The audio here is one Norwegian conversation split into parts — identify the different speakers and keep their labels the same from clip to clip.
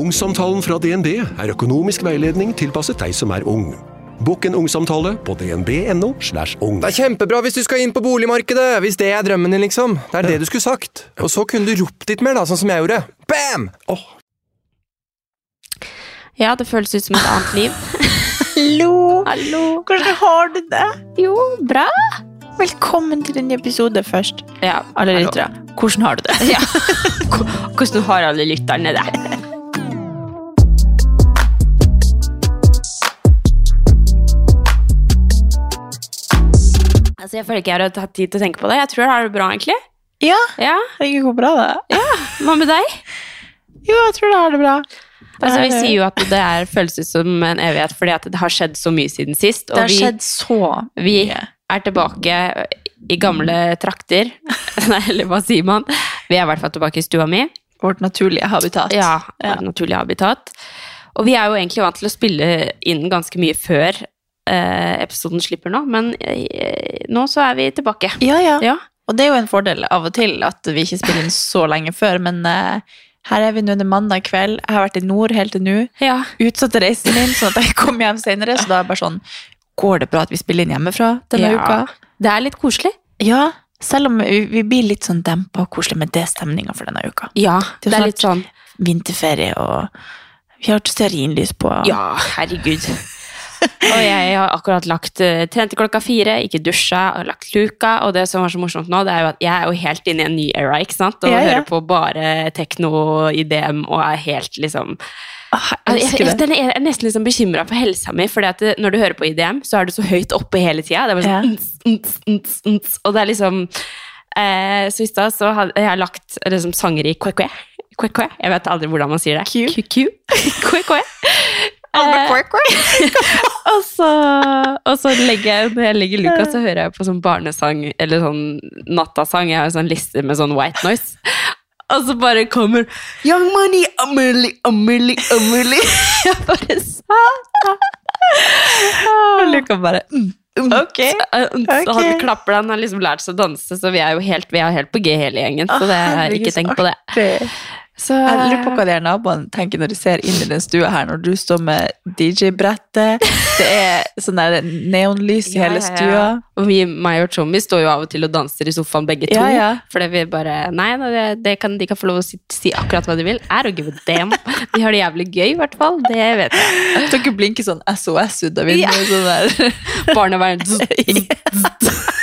Speaker 1: Ungsamtalen fra DNB er økonomisk veiledning tilpasset deg som er ung. Bokk en ungsamtale på dnb.no. slash ung.
Speaker 2: Det er kjempebra hvis du skal inn på boligmarkedet, hvis det er drømmen din, liksom. Det er det du skulle sagt. Og så kunne du ropt litt mer, da, sånn som jeg gjorde. Bam! Oh.
Speaker 3: Ja, det føles ut som et annet liv.
Speaker 4: Hallo!
Speaker 3: Hallo.
Speaker 4: Hvordan har du det?
Speaker 3: Jo, bra.
Speaker 4: Velkommen til en episode først.
Speaker 3: Ja,
Speaker 4: Alle lyttere, hvordan har du det?
Speaker 3: Ja. Hvordan har alle lytterne det? Altså, jeg føler ikke jeg har tatt tid til å tenke på det. Jeg tror jeg har det bra, egentlig.
Speaker 4: Ja,
Speaker 3: Ja,
Speaker 4: det går bra, det.
Speaker 3: Ja, Hva med deg?
Speaker 4: Jo, jeg tror det har det bra.
Speaker 3: Altså, vi
Speaker 4: er-
Speaker 3: sier jo at det er, føles ut som en evighet fordi at det har skjedd så mye siden sist.
Speaker 4: Det har
Speaker 3: vi,
Speaker 4: skjedd så mye.
Speaker 3: vi er tilbake i gamle trakter. Nei, eller hva sier man? Vi er i hvert fall tilbake i stua mi.
Speaker 4: Vårt naturlige habitat.
Speaker 3: Ja,
Speaker 4: Ja.
Speaker 3: naturlige habitat. Og vi er jo egentlig vant til å spille inn ganske mye før eh, episoden slipper nå, men eh, nå så er vi tilbake.
Speaker 4: Ja, ja.
Speaker 3: Ja.
Speaker 4: Og det er jo en fordel av og til at vi ikke spiller inn så lenge før, men eh, her er vi nå, det er mandag kveld. Jeg har vært i nord helt til nå.
Speaker 3: Ja.
Speaker 4: Utsatte reisen min, sånn at jeg kom hjem senere, så da er det bare sånn, går det bra at vi spiller inn hjemmefra denne
Speaker 3: Ja.
Speaker 4: uka?
Speaker 3: Det er litt koselig.
Speaker 4: Ja, selv om vi, blir litt sånn dempa og koselig med det stemninga for denne uka.
Speaker 3: Ja,
Speaker 4: Det
Speaker 3: det
Speaker 4: er
Speaker 3: er litt sånn
Speaker 4: Vinterferie, og vi har stearinlys på.
Speaker 3: Ja, herregud. Og jeg har akkurat lagt uh, trent til klokka fire, ikke dusja, og lagt luka. Og det som var så morsomt nå, det er jo at jeg er jo helt inne i en ny era, ikke sant? Og
Speaker 4: Ja, ja.
Speaker 3: hører på bare tekno i DM og er helt liksom
Speaker 4: Ah,
Speaker 3: Jeg,
Speaker 4: jeg
Speaker 3: jeg, jeg er nesten liksom bekymra for helsa mi, at når du hører på IDM, så er du så høyt oppe hele tida. Det er bare
Speaker 4: Ja.
Speaker 3: sånn ns, ns, ns, ns, Og det er liksom eh, Så i stad så hadde jeg lagt liksom sanger i kwe-kwe. Jeg vet aldri hvordan man sier det.
Speaker 4: Q. Q,
Speaker 3: Eh,
Speaker 4: Quirk, Quirk.
Speaker 3: Og så, og så legger jeg, når jeg legger luka, så hører jeg på sånn barnesang, eller sånn nattasang. Jeg har en sånn liste med sånn white noise. Og så bare kommer Young Money, Amelie, Amelie, Amelie. Jeg bare satan.
Speaker 4: Og Luka bare mm, mm, Ok.
Speaker 3: Så han klapper den, han har liksom lært seg å danse, så vi er jo helt, vi er helt på G hele gjengen. Så det er
Speaker 4: Herregud,
Speaker 3: ikke
Speaker 4: tenkt
Speaker 3: tenk på det. Så,
Speaker 4: Jeg lurer på hva de her naboene tenker når de ser inn i den stua her, når du står med DJ-brettet, det er sånn der neonlys i
Speaker 3: Ja,
Speaker 4: hele
Speaker 3: ja, ja.
Speaker 4: stua.
Speaker 3: Og vi, meg og Tommy står jo av og til og danser i sofaen begge to.
Speaker 4: Ja, ja.
Speaker 3: Fordi vi bare Nei, nei, det, det kan, de kan få lov å si, si akkurat hva de vil. Er å give a damn. De har det jævlig gøy, i hvert fall. Det vet jeg.
Speaker 4: Dere blinker sånn SOS ut av vinduet. Sånn der.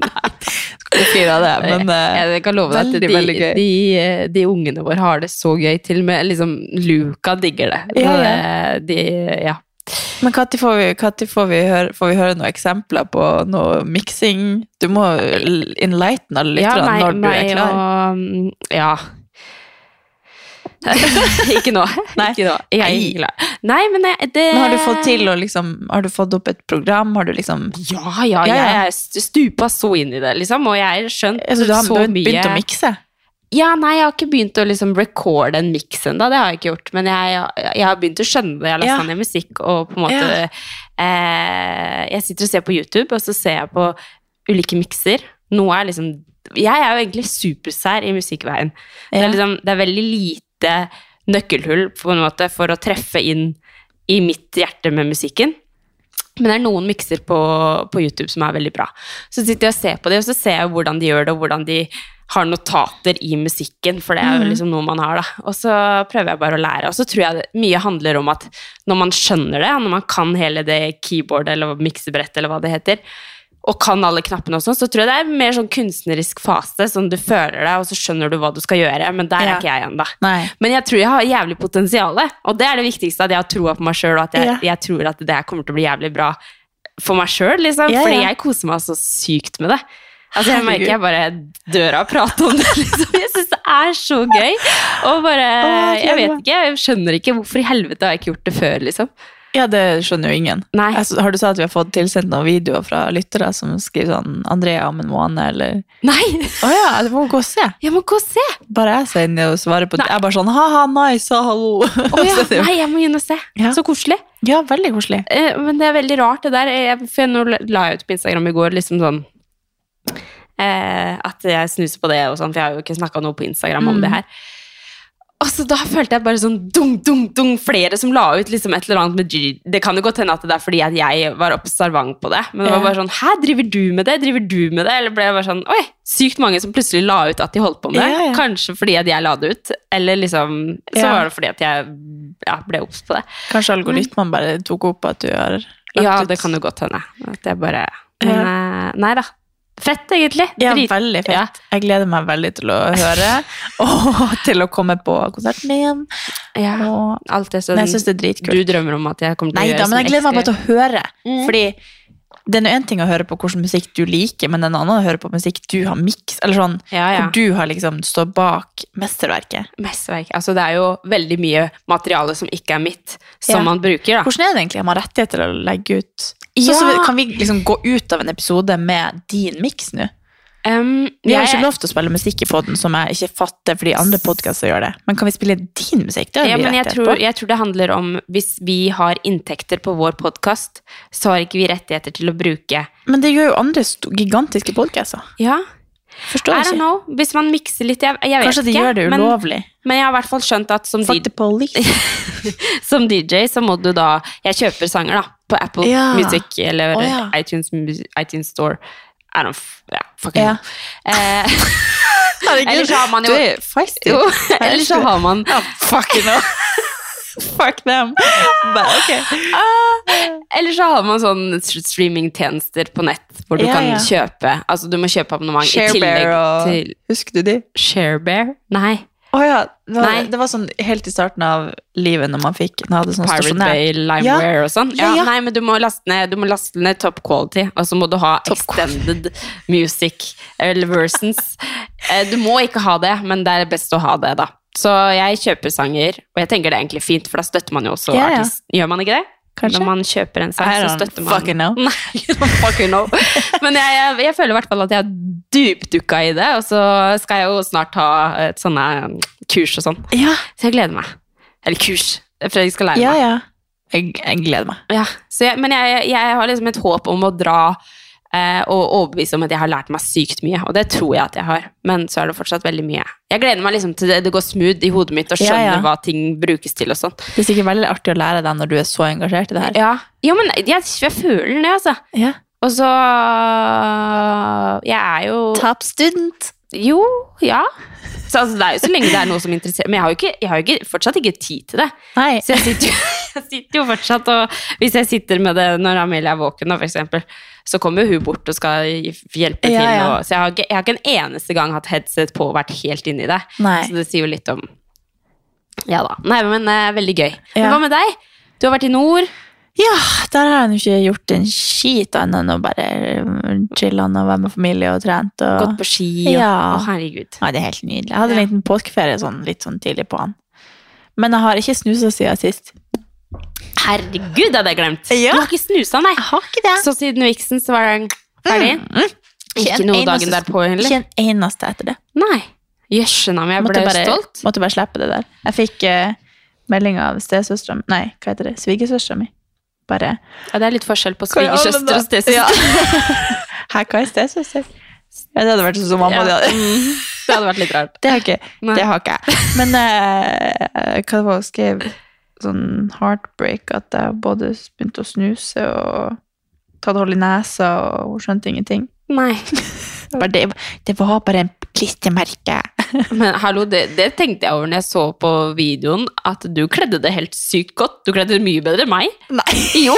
Speaker 4: Skal ikke av det, men eh,
Speaker 3: jeg kan love deg at
Speaker 4: veldig,
Speaker 3: de,
Speaker 4: veldig gøy.
Speaker 3: De, de ungene våre har det så gøy. Til og med liksom Luca digger det.
Speaker 4: Ja, ja.
Speaker 3: De, ja.
Speaker 4: Men når får, vi- får, vi høre- får vi høre noen eksempler på noe miksing? Du må enlighten alle
Speaker 3: ja,
Speaker 4: lytterne
Speaker 3: meg,
Speaker 4: når du er klar.
Speaker 3: og mm, Ja. ikke nå.
Speaker 4: Nei.
Speaker 3: Ikke nå. Jeg er ikke glad. Nei, men det
Speaker 4: Men har du fått til å liksom Har du fått opp et program? Har du liksom
Speaker 3: Ja, ja,
Speaker 4: Ja, ja.
Speaker 3: jeg stupa så inn i det, liksom. Og jeg har skjønt
Speaker 4: altså, du, har,
Speaker 3: så
Speaker 4: har
Speaker 3: mye
Speaker 4: begynt å mikse?
Speaker 3: Ja, nei, jeg har ikke begynt å liksom recorde en miks ennå, det har jeg ikke gjort. Men jeg, jeg har begynt å skjønne det. Jeg har lagt
Speaker 4: Ja.
Speaker 3: ned musikk og på en måte
Speaker 4: Ja.
Speaker 3: eh, Jeg sitter og ser på YouTube, og så ser jeg på ulike mikser. Noe er liksom Jeg er jo egentlig supersær i musikkveien. Det, er liksom, det er veldig lite nøkkelhull på en måte for å treffe inn i mitt hjerte med musikken. Men det er noen mikser på, på YouTube som er veldig bra. Så sitter jeg og ser på det, og så ser jeg hvordan de gjør det, og hvordan de har notater i musikken, for det er jo
Speaker 4: Mhm.
Speaker 3: liksom noe man har, da. Og så prøver jeg bare å lære. Og så tror jeg mye handler om at når man skjønner det, når man kan hele det keyboardet eller miksebrettet eller hva det heter, og kan alle knappene og sånn, så tror jeg det er mer sånn kunstnerisk fase, sånn du føler deg, og så skjønner du hva du skal gjøre, men der
Speaker 4: Ja.
Speaker 3: er ikke jeg ennå. Men jeg tror jeg har jævlig potensial, og det er det viktigste, at jeg har troa på meg sjøl, og at jeg,
Speaker 4: Ja.
Speaker 3: jeg tror at det her kommer til å bli jævlig bra for meg sjøl, liksom.
Speaker 4: Ja,
Speaker 3: Fordi jeg koser meg så sykt med det. Altså, jeg merker jeg bare dør av å prate om det, liksom. Jeg syns det er så gøy. Og bare
Speaker 4: Jeg
Speaker 3: vet ikke, jeg skjønner ikke hvorfor i helvete har jeg ikke gjort det før, liksom.
Speaker 4: Ja, det skjønner jo ingen.
Speaker 3: Nei.
Speaker 4: Altså, har du sagt at vi har fått tilsendt noen videoer fra lyttere som skriver sånn 'Andrea om en måned', eller
Speaker 3: Nei!
Speaker 4: Å ja, du må gå og se.
Speaker 3: Jeg må gå og se!
Speaker 4: Bare jeg ser inn og svarer på det. Jeg er bare sånn ha-ha, nice, hallo.
Speaker 3: Oh, ja, nei, jeg må inn og se.
Speaker 4: Ja.
Speaker 3: Så koselig.
Speaker 4: ja, veldig koselig.
Speaker 3: Eh, Men det er veldig rart, det der. Jeg, for nå la jeg ut på Instagram i går liksom sånn eh, At jeg snuser på det og sånn, for jeg har jo ikke snakka noe på Instagram om
Speaker 4: Mm.
Speaker 3: det her. Og så da følte jeg bare sånn dung, dung, dung, flere som la ut liksom et eller annet med G. Det kan jo godt hende at det er fordi at jeg var observant på det, men det var bare sånn Hæ, driver du med det? Driver du med det? Eller ble jeg bare sånn Oi, sykt mange som plutselig la ut at de holdt på med det.
Speaker 4: Ja, ja.
Speaker 3: Kanskje fordi at jeg la det ut, eller liksom Så
Speaker 4: Ja.
Speaker 3: var det fordi at jeg ja, ble obs på det.
Speaker 4: Kanskje algoritmen bare tok opp at du har lagt
Speaker 3: Ja, det kan jo godt hende. At jeg bare Men eh, nei da. Fett, egentlig.
Speaker 4: Ja,
Speaker 3: Drit-
Speaker 4: veldig fett.
Speaker 3: Ja.
Speaker 4: Jeg gleder meg veldig til å høre, og til å komme på konserten din.
Speaker 3: Ja.
Speaker 4: Og
Speaker 3: Alt det som
Speaker 4: Nei, er dritkult.
Speaker 3: du drømmer om at jeg kommer til
Speaker 4: Nei
Speaker 3: å gjøre.
Speaker 4: da, men jeg gleder meg bare til å høre.
Speaker 3: Mm.
Speaker 4: Fordi det er én ting å høre på hvilken musikk du liker, men en annen å høre på musikk du har miks, eller sånn,
Speaker 3: Ja, ja.
Speaker 4: hvor du har liksom står bak mesterverket.
Speaker 3: Mesterverk. Altså, det er jo veldig mye materiale som ikke er mitt, som
Speaker 4: Ja.
Speaker 3: man bruker, da.
Speaker 4: Hvordan er det egentlig? Har man rettighet til å legge ut
Speaker 3: Ja.
Speaker 4: Så, så Kan vi liksom gå ut av en episode med din miks nå?
Speaker 3: Um,
Speaker 4: Vi har
Speaker 3: jeg-
Speaker 4: ikke lov til å spille musikk i podden som jeg ikke fatter fordi andre podkaster gjør det. Men kan vi spille din musikk? Det har
Speaker 3: ja,
Speaker 4: vi
Speaker 3: men jeg tror, jeg tror det handler om hvis vi har inntekter på vår podkast, så har ikke vi rettigheter til å bruke
Speaker 4: Men det gjør jo andre gigantiske podkaster.
Speaker 3: Ja,
Speaker 4: Forstår
Speaker 3: I don't
Speaker 4: ikke.
Speaker 3: know. Hvis man mikser litt, jeg, jeg vet
Speaker 4: Kanskje de
Speaker 3: ikke.
Speaker 4: gjør det ulovlig.
Speaker 3: men jeg har i hvert fall skjønt at som, DJ, som DJ så må du da Jeg kjøper sanger, da, på Apple
Speaker 4: Ja.
Speaker 3: Music eller
Speaker 4: oh, ja.
Speaker 3: iTunes, iTunes Store. I don't ja, fucking
Speaker 4: Ja.
Speaker 3: Eh,
Speaker 4: Herregud,
Speaker 3: Eller så har man jo-
Speaker 4: Du er feisty.
Speaker 3: eller så har man
Speaker 4: Ja, fuck you know. fuck them. Bare, ok.
Speaker 3: Eller så har man sånn streamingtjenester på nett hvor du
Speaker 4: Ja,
Speaker 3: kan
Speaker 4: ja.
Speaker 3: kjøpe Altså du må kjøpe abonnement i tillegg
Speaker 4: Sharebear og
Speaker 3: til
Speaker 4: Husker du de?
Speaker 3: Sharebear? Nei.
Speaker 4: Å ja. Det var, det var sånn helt i starten av livet når man fikk når hadde sånn
Speaker 3: Pirate. Bay, ja. og sånn. Ja,
Speaker 4: Ja, ja.
Speaker 3: Nei, men du må ned, du må laste ned top quality, og så må du ha
Speaker 4: Top
Speaker 3: extended music eller versions. Eh, Du må ikke ha det, men det er best å ha det, da. Så jeg kjøper sanger, og jeg tenker det er egentlig fint, for da støtter man jo også
Speaker 4: Ja, ja.
Speaker 3: artist. Gjør man ikke det?
Speaker 4: Kanskje.
Speaker 3: Når man kjøper en
Speaker 4: sak,
Speaker 3: så støtter man
Speaker 4: fucking know.
Speaker 3: Nei, know. Men jeg, jeg, jeg føler i hvert fall at jeg har dypdukka i det, og så skal jeg jo snart ha et sånne um, kurs og sånn.
Speaker 4: Ja,
Speaker 3: Så jeg gleder meg. Eller kurs. Jeg skal lære
Speaker 4: ja.
Speaker 3: meg.
Speaker 4: ja. Jeg, jeg gleder meg.
Speaker 3: Ja, så jeg, men jeg har liksom et håp om å dra eh, og overbevise om at jeg har lært meg sykt mye, og det tror jeg at jeg har, men så er det fortsatt veldig mye. Jeg gleder meg liksom til det, det går smooth i hodet mitt og
Speaker 4: Ja,
Speaker 3: skjønner
Speaker 4: ja.
Speaker 3: hva ting brukes til og sånn.
Speaker 4: Det er sikkert veldig artig å lære deg når du er så engasjert i det her.
Speaker 3: Ja, ja men jeg, jeg føler det, altså.
Speaker 4: Ja.
Speaker 3: Og så Jeg er jo
Speaker 4: Top student.
Speaker 3: Jo, ja. Så altså, det er jo så lenge det er noe som interesserer Men jeg har jo, ikke, jeg har jo ikke, fortsatt ikke tid til det.
Speaker 4: Nei.
Speaker 3: Så jeg sitter, jo, jeg sitter jo fortsatt og Hvis jeg sitter med det når Amelia er våken, for eksempel, så kommer hun bort og skal hjelpe til.
Speaker 4: Ja, ja.
Speaker 3: Og, så jeg har, ikke, jeg har ikke en eneste gang hatt headset på og vært helt inni det.
Speaker 4: Nei.
Speaker 3: Så det sier jo litt om Ja da. Nei, men eh, veldig gøy.
Speaker 4: Ja.
Speaker 3: Men hva med deg? Du har vært i nord.
Speaker 4: Ja, der har jeg ikke gjort en skit annet enn å bare chille og være med familie og trent. Og...
Speaker 3: Gått på ski. Og,
Speaker 4: Ja.
Speaker 3: Å, herregud.
Speaker 4: Ja, det er helt nydelig. Jeg hadde en liten påskeferie sånn, litt sånn tidlig på han. Men jeg har ikke snusa siden sist.
Speaker 3: Herregud, hadde jeg glemt!
Speaker 4: Ja.
Speaker 3: Du har ikke snusa, nei.
Speaker 4: Jeg har ikke det.
Speaker 3: Så siden Vixen så var den ferdig?
Speaker 4: Mm.
Speaker 3: Ikke
Speaker 4: en
Speaker 3: noe
Speaker 4: eneste-
Speaker 3: dagen derpå heller?
Speaker 4: Ikke en eneste etter det.
Speaker 3: Nei. Jøsse navn, jeg
Speaker 4: Måtte
Speaker 3: ble
Speaker 4: bare,
Speaker 3: stolt.
Speaker 4: måtte bare slippe det der. Jeg fikk uh, melding av stesøstera mi Nei, hva heter det? Svigersøstera mi. Bare
Speaker 3: Ja, det er litt forskjell på svigersøster og stesøster.
Speaker 4: Ja. Hæ, hva er stesøster? Ja, det hadde vært sånn som mamma.
Speaker 3: Ja.
Speaker 4: Det, hadde.
Speaker 3: Det hadde vært litt rart.
Speaker 4: det har ikke det har ikke jeg. Men uh, hva det var hun skrev? Sånn heartbreak, at jeg både begynte å snuse og tatt hold i nesa, og hun skjønte ingenting.
Speaker 3: Nei.
Speaker 4: Det, det var bare en klistremerke.
Speaker 3: Men hallo, det, det tenkte jeg over når jeg så på videoen, at du kledde det helt sykt godt. Du kledde det mye bedre enn meg.
Speaker 4: Nei.
Speaker 3: Jo.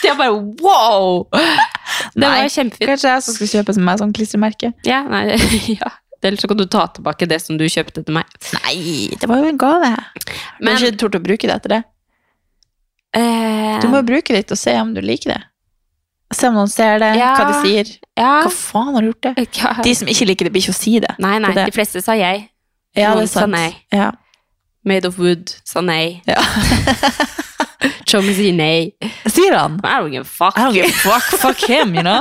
Speaker 3: Det var bare wow! Det
Speaker 4: Nei.
Speaker 3: var kjempefint.
Speaker 4: Kanskje jeg som skal kjøpe meg sånn klistremerke.
Speaker 3: Ja, nei, ja. Eller så kan du ta tilbake det som du kjøpte til meg.
Speaker 4: Nei, det var jo en gave. Men
Speaker 3: Men-
Speaker 4: ikke tort å bruke det etter det.
Speaker 3: Eh,
Speaker 4: Du må bruke det litt og se om du liker det. Se om noen ser det,
Speaker 3: Ja.
Speaker 4: hva de sier.
Speaker 3: Ja.
Speaker 4: Hva faen har du gjort det?
Speaker 3: Ja.
Speaker 4: De som ikke liker det, blir ikke å si det.
Speaker 3: Nei, nei,
Speaker 4: Det
Speaker 3: de fleste sa jeg.
Speaker 4: Ja,
Speaker 3: Noen
Speaker 4: det er sant.
Speaker 3: sa nei.
Speaker 4: Ja.
Speaker 3: Made of wood sa nei.
Speaker 4: Ja.
Speaker 3: Chommy sier nei.
Speaker 4: Sier han?
Speaker 3: I don't give a fuck.
Speaker 4: I don't give a fuck, fuck him, you know?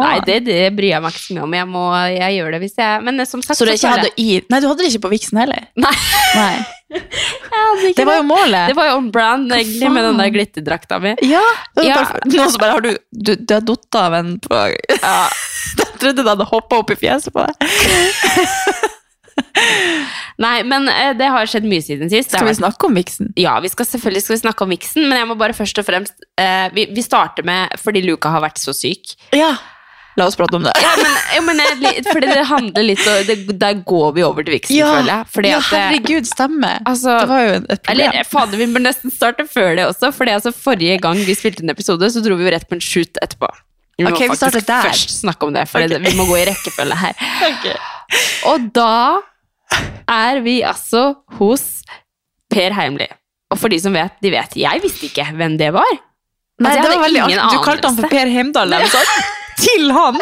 Speaker 3: Nei, det, det bryr jeg meg ikke så mye om. Jeg, må, jeg gjør det hvis jeg Men eh, som sagt
Speaker 4: Så du ikke hadde i Nei, du hadde det ikke på Vixen heller?
Speaker 3: Nei,
Speaker 4: Nei. Det var jo målet.
Speaker 3: Det var jo on brand, egentlig, med den der glitterdrakta mi.
Speaker 4: Ja.
Speaker 3: Ja.
Speaker 4: Noen som bare har du Du, du har datt av en på ja. Jeg trodde du hadde hoppa opp i fjeset på deg.
Speaker 3: Nei, men eh, det har skjedd mye siden sist.
Speaker 4: Skal vi snakke om miksen?
Speaker 3: Ja, vi skal selvfølgelig skal vi snakke om miksen, men jeg må bare først og fremst eh, vi, vi starter med fordi Luka har vært så syk.
Speaker 4: Ja. La oss prate om det.
Speaker 3: Ja, men, ja, men jeg, fordi det handler litt om det, Der går vi over til viksen, føler jeg. Fordi
Speaker 4: ja, herregud, stemmer.
Speaker 3: Altså,
Speaker 4: det var jo et problem.
Speaker 3: Eller fader, vi bør nesten starte før det også, Fordi altså forrige gang vi spilte en episode, så dro vi jo rett på en shoot etterpå. Vi må
Speaker 4: okay, vi
Speaker 3: faktisk
Speaker 4: der.
Speaker 3: først snakke om det, for
Speaker 4: okay.
Speaker 3: vi må gå i rekkefølge her. Og da er vi altså hos Per Heimli. Og for de som vet, de vet. Jeg visste ikke hvem det var.
Speaker 4: Nei,
Speaker 3: Altså,
Speaker 4: det var veldig artig. Du kalte han for. Per Heimdal. eller sånt. Til han!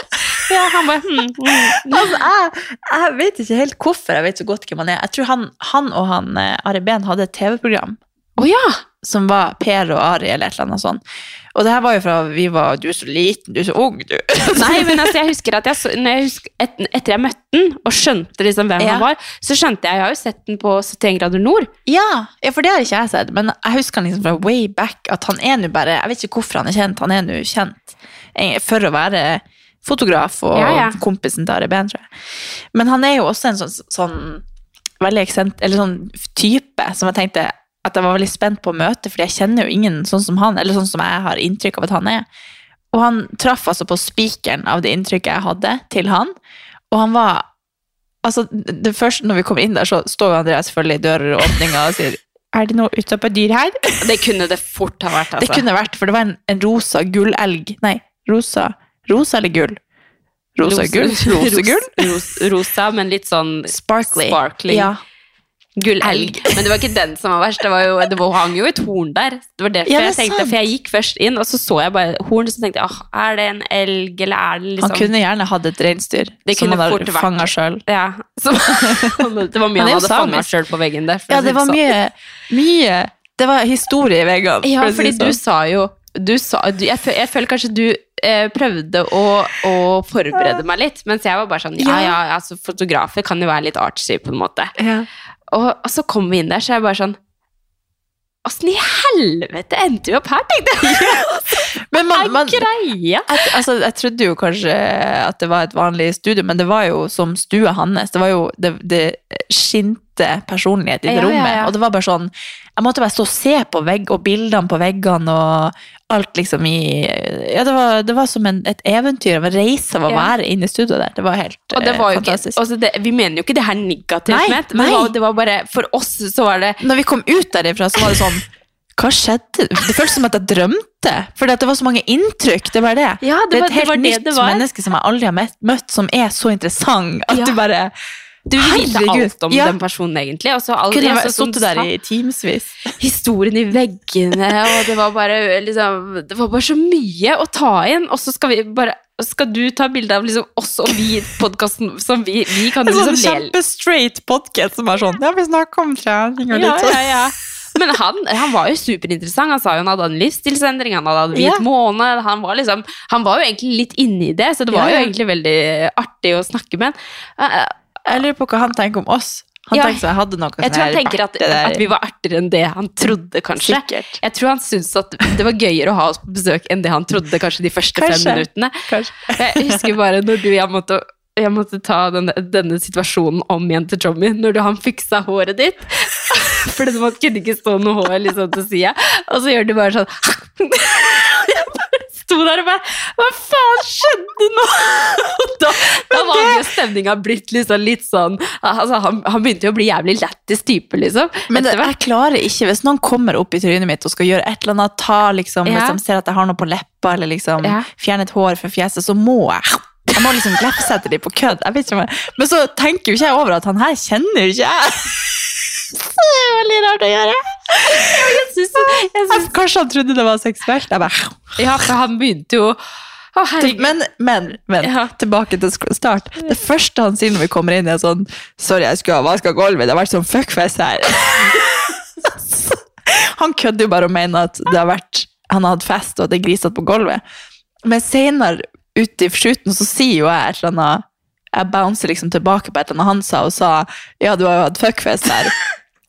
Speaker 3: Ja, han bare hmm, hmm.
Speaker 4: Altså, jeg, jeg vet ikke helt hvorfor jeg vet så godt hvem han er. Jeg tror han, han og han eh, Ari Behn hadde et TV-program
Speaker 3: Å ja!
Speaker 4: som var Per og Ari eller et eller annet sånt. Og det her var jo fra vi var Du er så liten, du er så ung, du.
Speaker 3: Nei, men altså, jeg husker at jeg, jeg husker, et, etter jeg møtte den og skjønte liksom hvem
Speaker 4: Ja.
Speaker 3: han var, så skjønte jeg Jeg har jo sett den på 71 grader nord.
Speaker 4: Ja, ja, for det har ikke jeg sett, men jeg husker han liksom fra way back at han er nå bare Jeg vet ikke hvorfor han er kjent, han er nå kjent for å være fotograf og
Speaker 3: Ja, ja.
Speaker 4: kompisen til Ari Behn, tror jeg. Men han er jo også en sånn, sånn veldig eksent, eller sånn type som jeg tenkte at jeg var veldig spent på å møte, for jeg kjenner jo ingen sånn som han, eller sånn som jeg har inntrykk av at han er. Og han traff altså på spikeren av det inntrykket jeg hadde til han, og han var Altså, det første når vi kommer inn der, så står Andrea Andreas selvfølgelig i døråpninga og sier Er det noe utapå dyr her?
Speaker 3: Det kunne det fort ha vært. altså.
Speaker 4: Det kunne vært, for det var en, en rosa gullelg. Nei, rosa Rosa eller gull? Rosa gull? Rosegull?
Speaker 3: Ros, ros, rosa, men litt sånn
Speaker 4: Sparkly.
Speaker 3: Sparkling.
Speaker 4: Ja.
Speaker 3: Gullelg. Men det var ikke den som var verst. Det, var jo, det var, hang jo et horn der. Det var derfor
Speaker 4: Ja, det
Speaker 3: jeg tenkte,
Speaker 4: sant.
Speaker 3: for jeg gikk først inn, og så så jeg bare horn, og så tenkte jeg, åh, er det en elg, eller er det liksom
Speaker 4: Han kunne gjerne hatt et reinsdyr som han
Speaker 3: hadde
Speaker 4: fanga sjøl.
Speaker 3: Ja, det var mye
Speaker 4: Han
Speaker 3: hadde fanga sjøl på veggen der.
Speaker 4: Ja, det var
Speaker 3: sånn.
Speaker 4: mye, mye Det var historie i veggene.
Speaker 3: Ja,
Speaker 4: for
Speaker 3: fordi du
Speaker 4: sånn.
Speaker 3: sa jo du sa, du, jeg, føl, jeg føler kanskje du eh, prøvde å, å forberede meg litt, mens jeg var bare sånn Ja,
Speaker 4: Ja.
Speaker 3: altså fotografer kan jo være litt artsy, på en måte.
Speaker 4: ja.
Speaker 3: Og, og så kom vi inn der, så er jeg bare sånn Åssen i helvete endte vi opp her, tenkte jeg!
Speaker 4: Men man, man,
Speaker 3: Greia!
Speaker 4: jeg, altså, jeg trodde jo kanskje at det var et vanlig studio, men det var jo som stua hans. Det var jo det, det skinte personlighet i det
Speaker 3: Ja, ja,
Speaker 4: rommet.
Speaker 3: ja.
Speaker 4: Og det var bare sånn Jeg måtte bare stå og se på vegg og bildene på veggene og alt liksom i Ja, det var, det var som en, et eventyr av en reise av å
Speaker 3: Ja.
Speaker 4: være inne i studioet der. Det var helt
Speaker 3: det
Speaker 4: eh,
Speaker 3: var jo ikke,
Speaker 4: fantastisk.
Speaker 3: altså det, vi mener jo ikke det her negativt
Speaker 4: Nei,
Speaker 3: men
Speaker 4: nei.
Speaker 3: det var, det var bare For oss så var det
Speaker 4: Når vi kom ut derifra, så var det sånn Hva skjedde? Det føltes som at jeg drømte. Fordi det var så mange inntrykk. Det var det.
Speaker 3: Ja,
Speaker 4: det,
Speaker 3: det
Speaker 4: er et helt
Speaker 3: det var det
Speaker 4: nytt
Speaker 3: var.
Speaker 4: menneske som jeg aldri har møtt, som er så interessant at
Speaker 3: Ja.
Speaker 4: du bare
Speaker 3: Du
Speaker 4: visste
Speaker 3: alt om
Speaker 4: Ja.
Speaker 3: den personen, egentlig. Og så aldri,
Speaker 4: kunne
Speaker 3: ja,
Speaker 4: vært
Speaker 3: så som
Speaker 4: sittet der i timevis.
Speaker 3: historien i veggene, og det var bare liksom Det var bare så mye å ta inn, og så skal vi bare skal du ta bilde av liksom oss og vi i podkasten vi, vi kan
Speaker 4: En sånn
Speaker 3: liksom
Speaker 4: kjempestraight podcast som er sånn Ja, vi snakker om trening og
Speaker 3: ja,
Speaker 4: litt sånn.
Speaker 3: ja, ja. Men han, han var jo superinteressant. Han sa jo han hadde en livsstilsendring, han hadde hatt hvit
Speaker 4: Ja.
Speaker 3: måned. Han var, liksom, han var jo egentlig litt inni det, så det var
Speaker 4: Ja,
Speaker 3: jo egentlig veldig artig å snakke med han.
Speaker 4: Jeg lurer på hva han tenker om oss. Han
Speaker 3: Ja.
Speaker 4: tenkte jeg hadde noe
Speaker 3: Jeg tror han
Speaker 4: sånn
Speaker 3: tenker at, at vi var artigere enn det han trodde, kanskje.
Speaker 4: Sikkert.
Speaker 3: Jeg tror han syntes at det var gøyere å ha oss på besøk enn det han trodde kanskje de første
Speaker 4: Kanskje.
Speaker 3: fem minuttene.
Speaker 4: Kanskje.
Speaker 3: Jeg husker bare når du jeg måtte, jeg måtte ta denne, denne situasjonen om igjen til Jommy, når du, han fiksa håret ditt. For det man kunne ikke stå noe hår liksom til sida, og så gjør de bare sånn Jeg bare sto der og bare Hva faen skjedde nå?! Da, da var jo stemninga blitt liksom litt sånn altså, han, han begynte jo å bli jævlig lættis type, liksom.
Speaker 4: Men det, jeg klarer ikke, hvis noen kommer opp i trynet mitt og skal gjøre et eller annet, ta liksom,
Speaker 3: Ja.
Speaker 4: hvis de ser at jeg har noe på leppa, eller liksom
Speaker 3: Ja.
Speaker 4: fjerne et hår fra fjeset, så må jeg. Jeg må liksom glefsette dem på kødd. Men så tenker jo ikke jeg over at han her kjenner jo ikke jeg. Så det er veldig rart å gjøre.
Speaker 3: Jeg synes, jeg synes
Speaker 4: kanskje han trodde det var seksuelt. Bare,
Speaker 3: Ja, for han begynte jo Å.
Speaker 4: Men, men, men
Speaker 3: Ja.
Speaker 4: tilbake til start. Det første han sier når vi kommer inn, er sånn Sorry, jeg skulle ha vaska gulvet. Det har vært sånn fuckfest her. han kødder jo bare og mener at det har vært han har hatt fest, og at det er grisete på gulvet. Men senere, ute i shooten, så sier jo jeg et eller annet Jeg bouncer liksom tilbake på et eller annet han sa, og sa ja, du har jo hatt fuckfest her.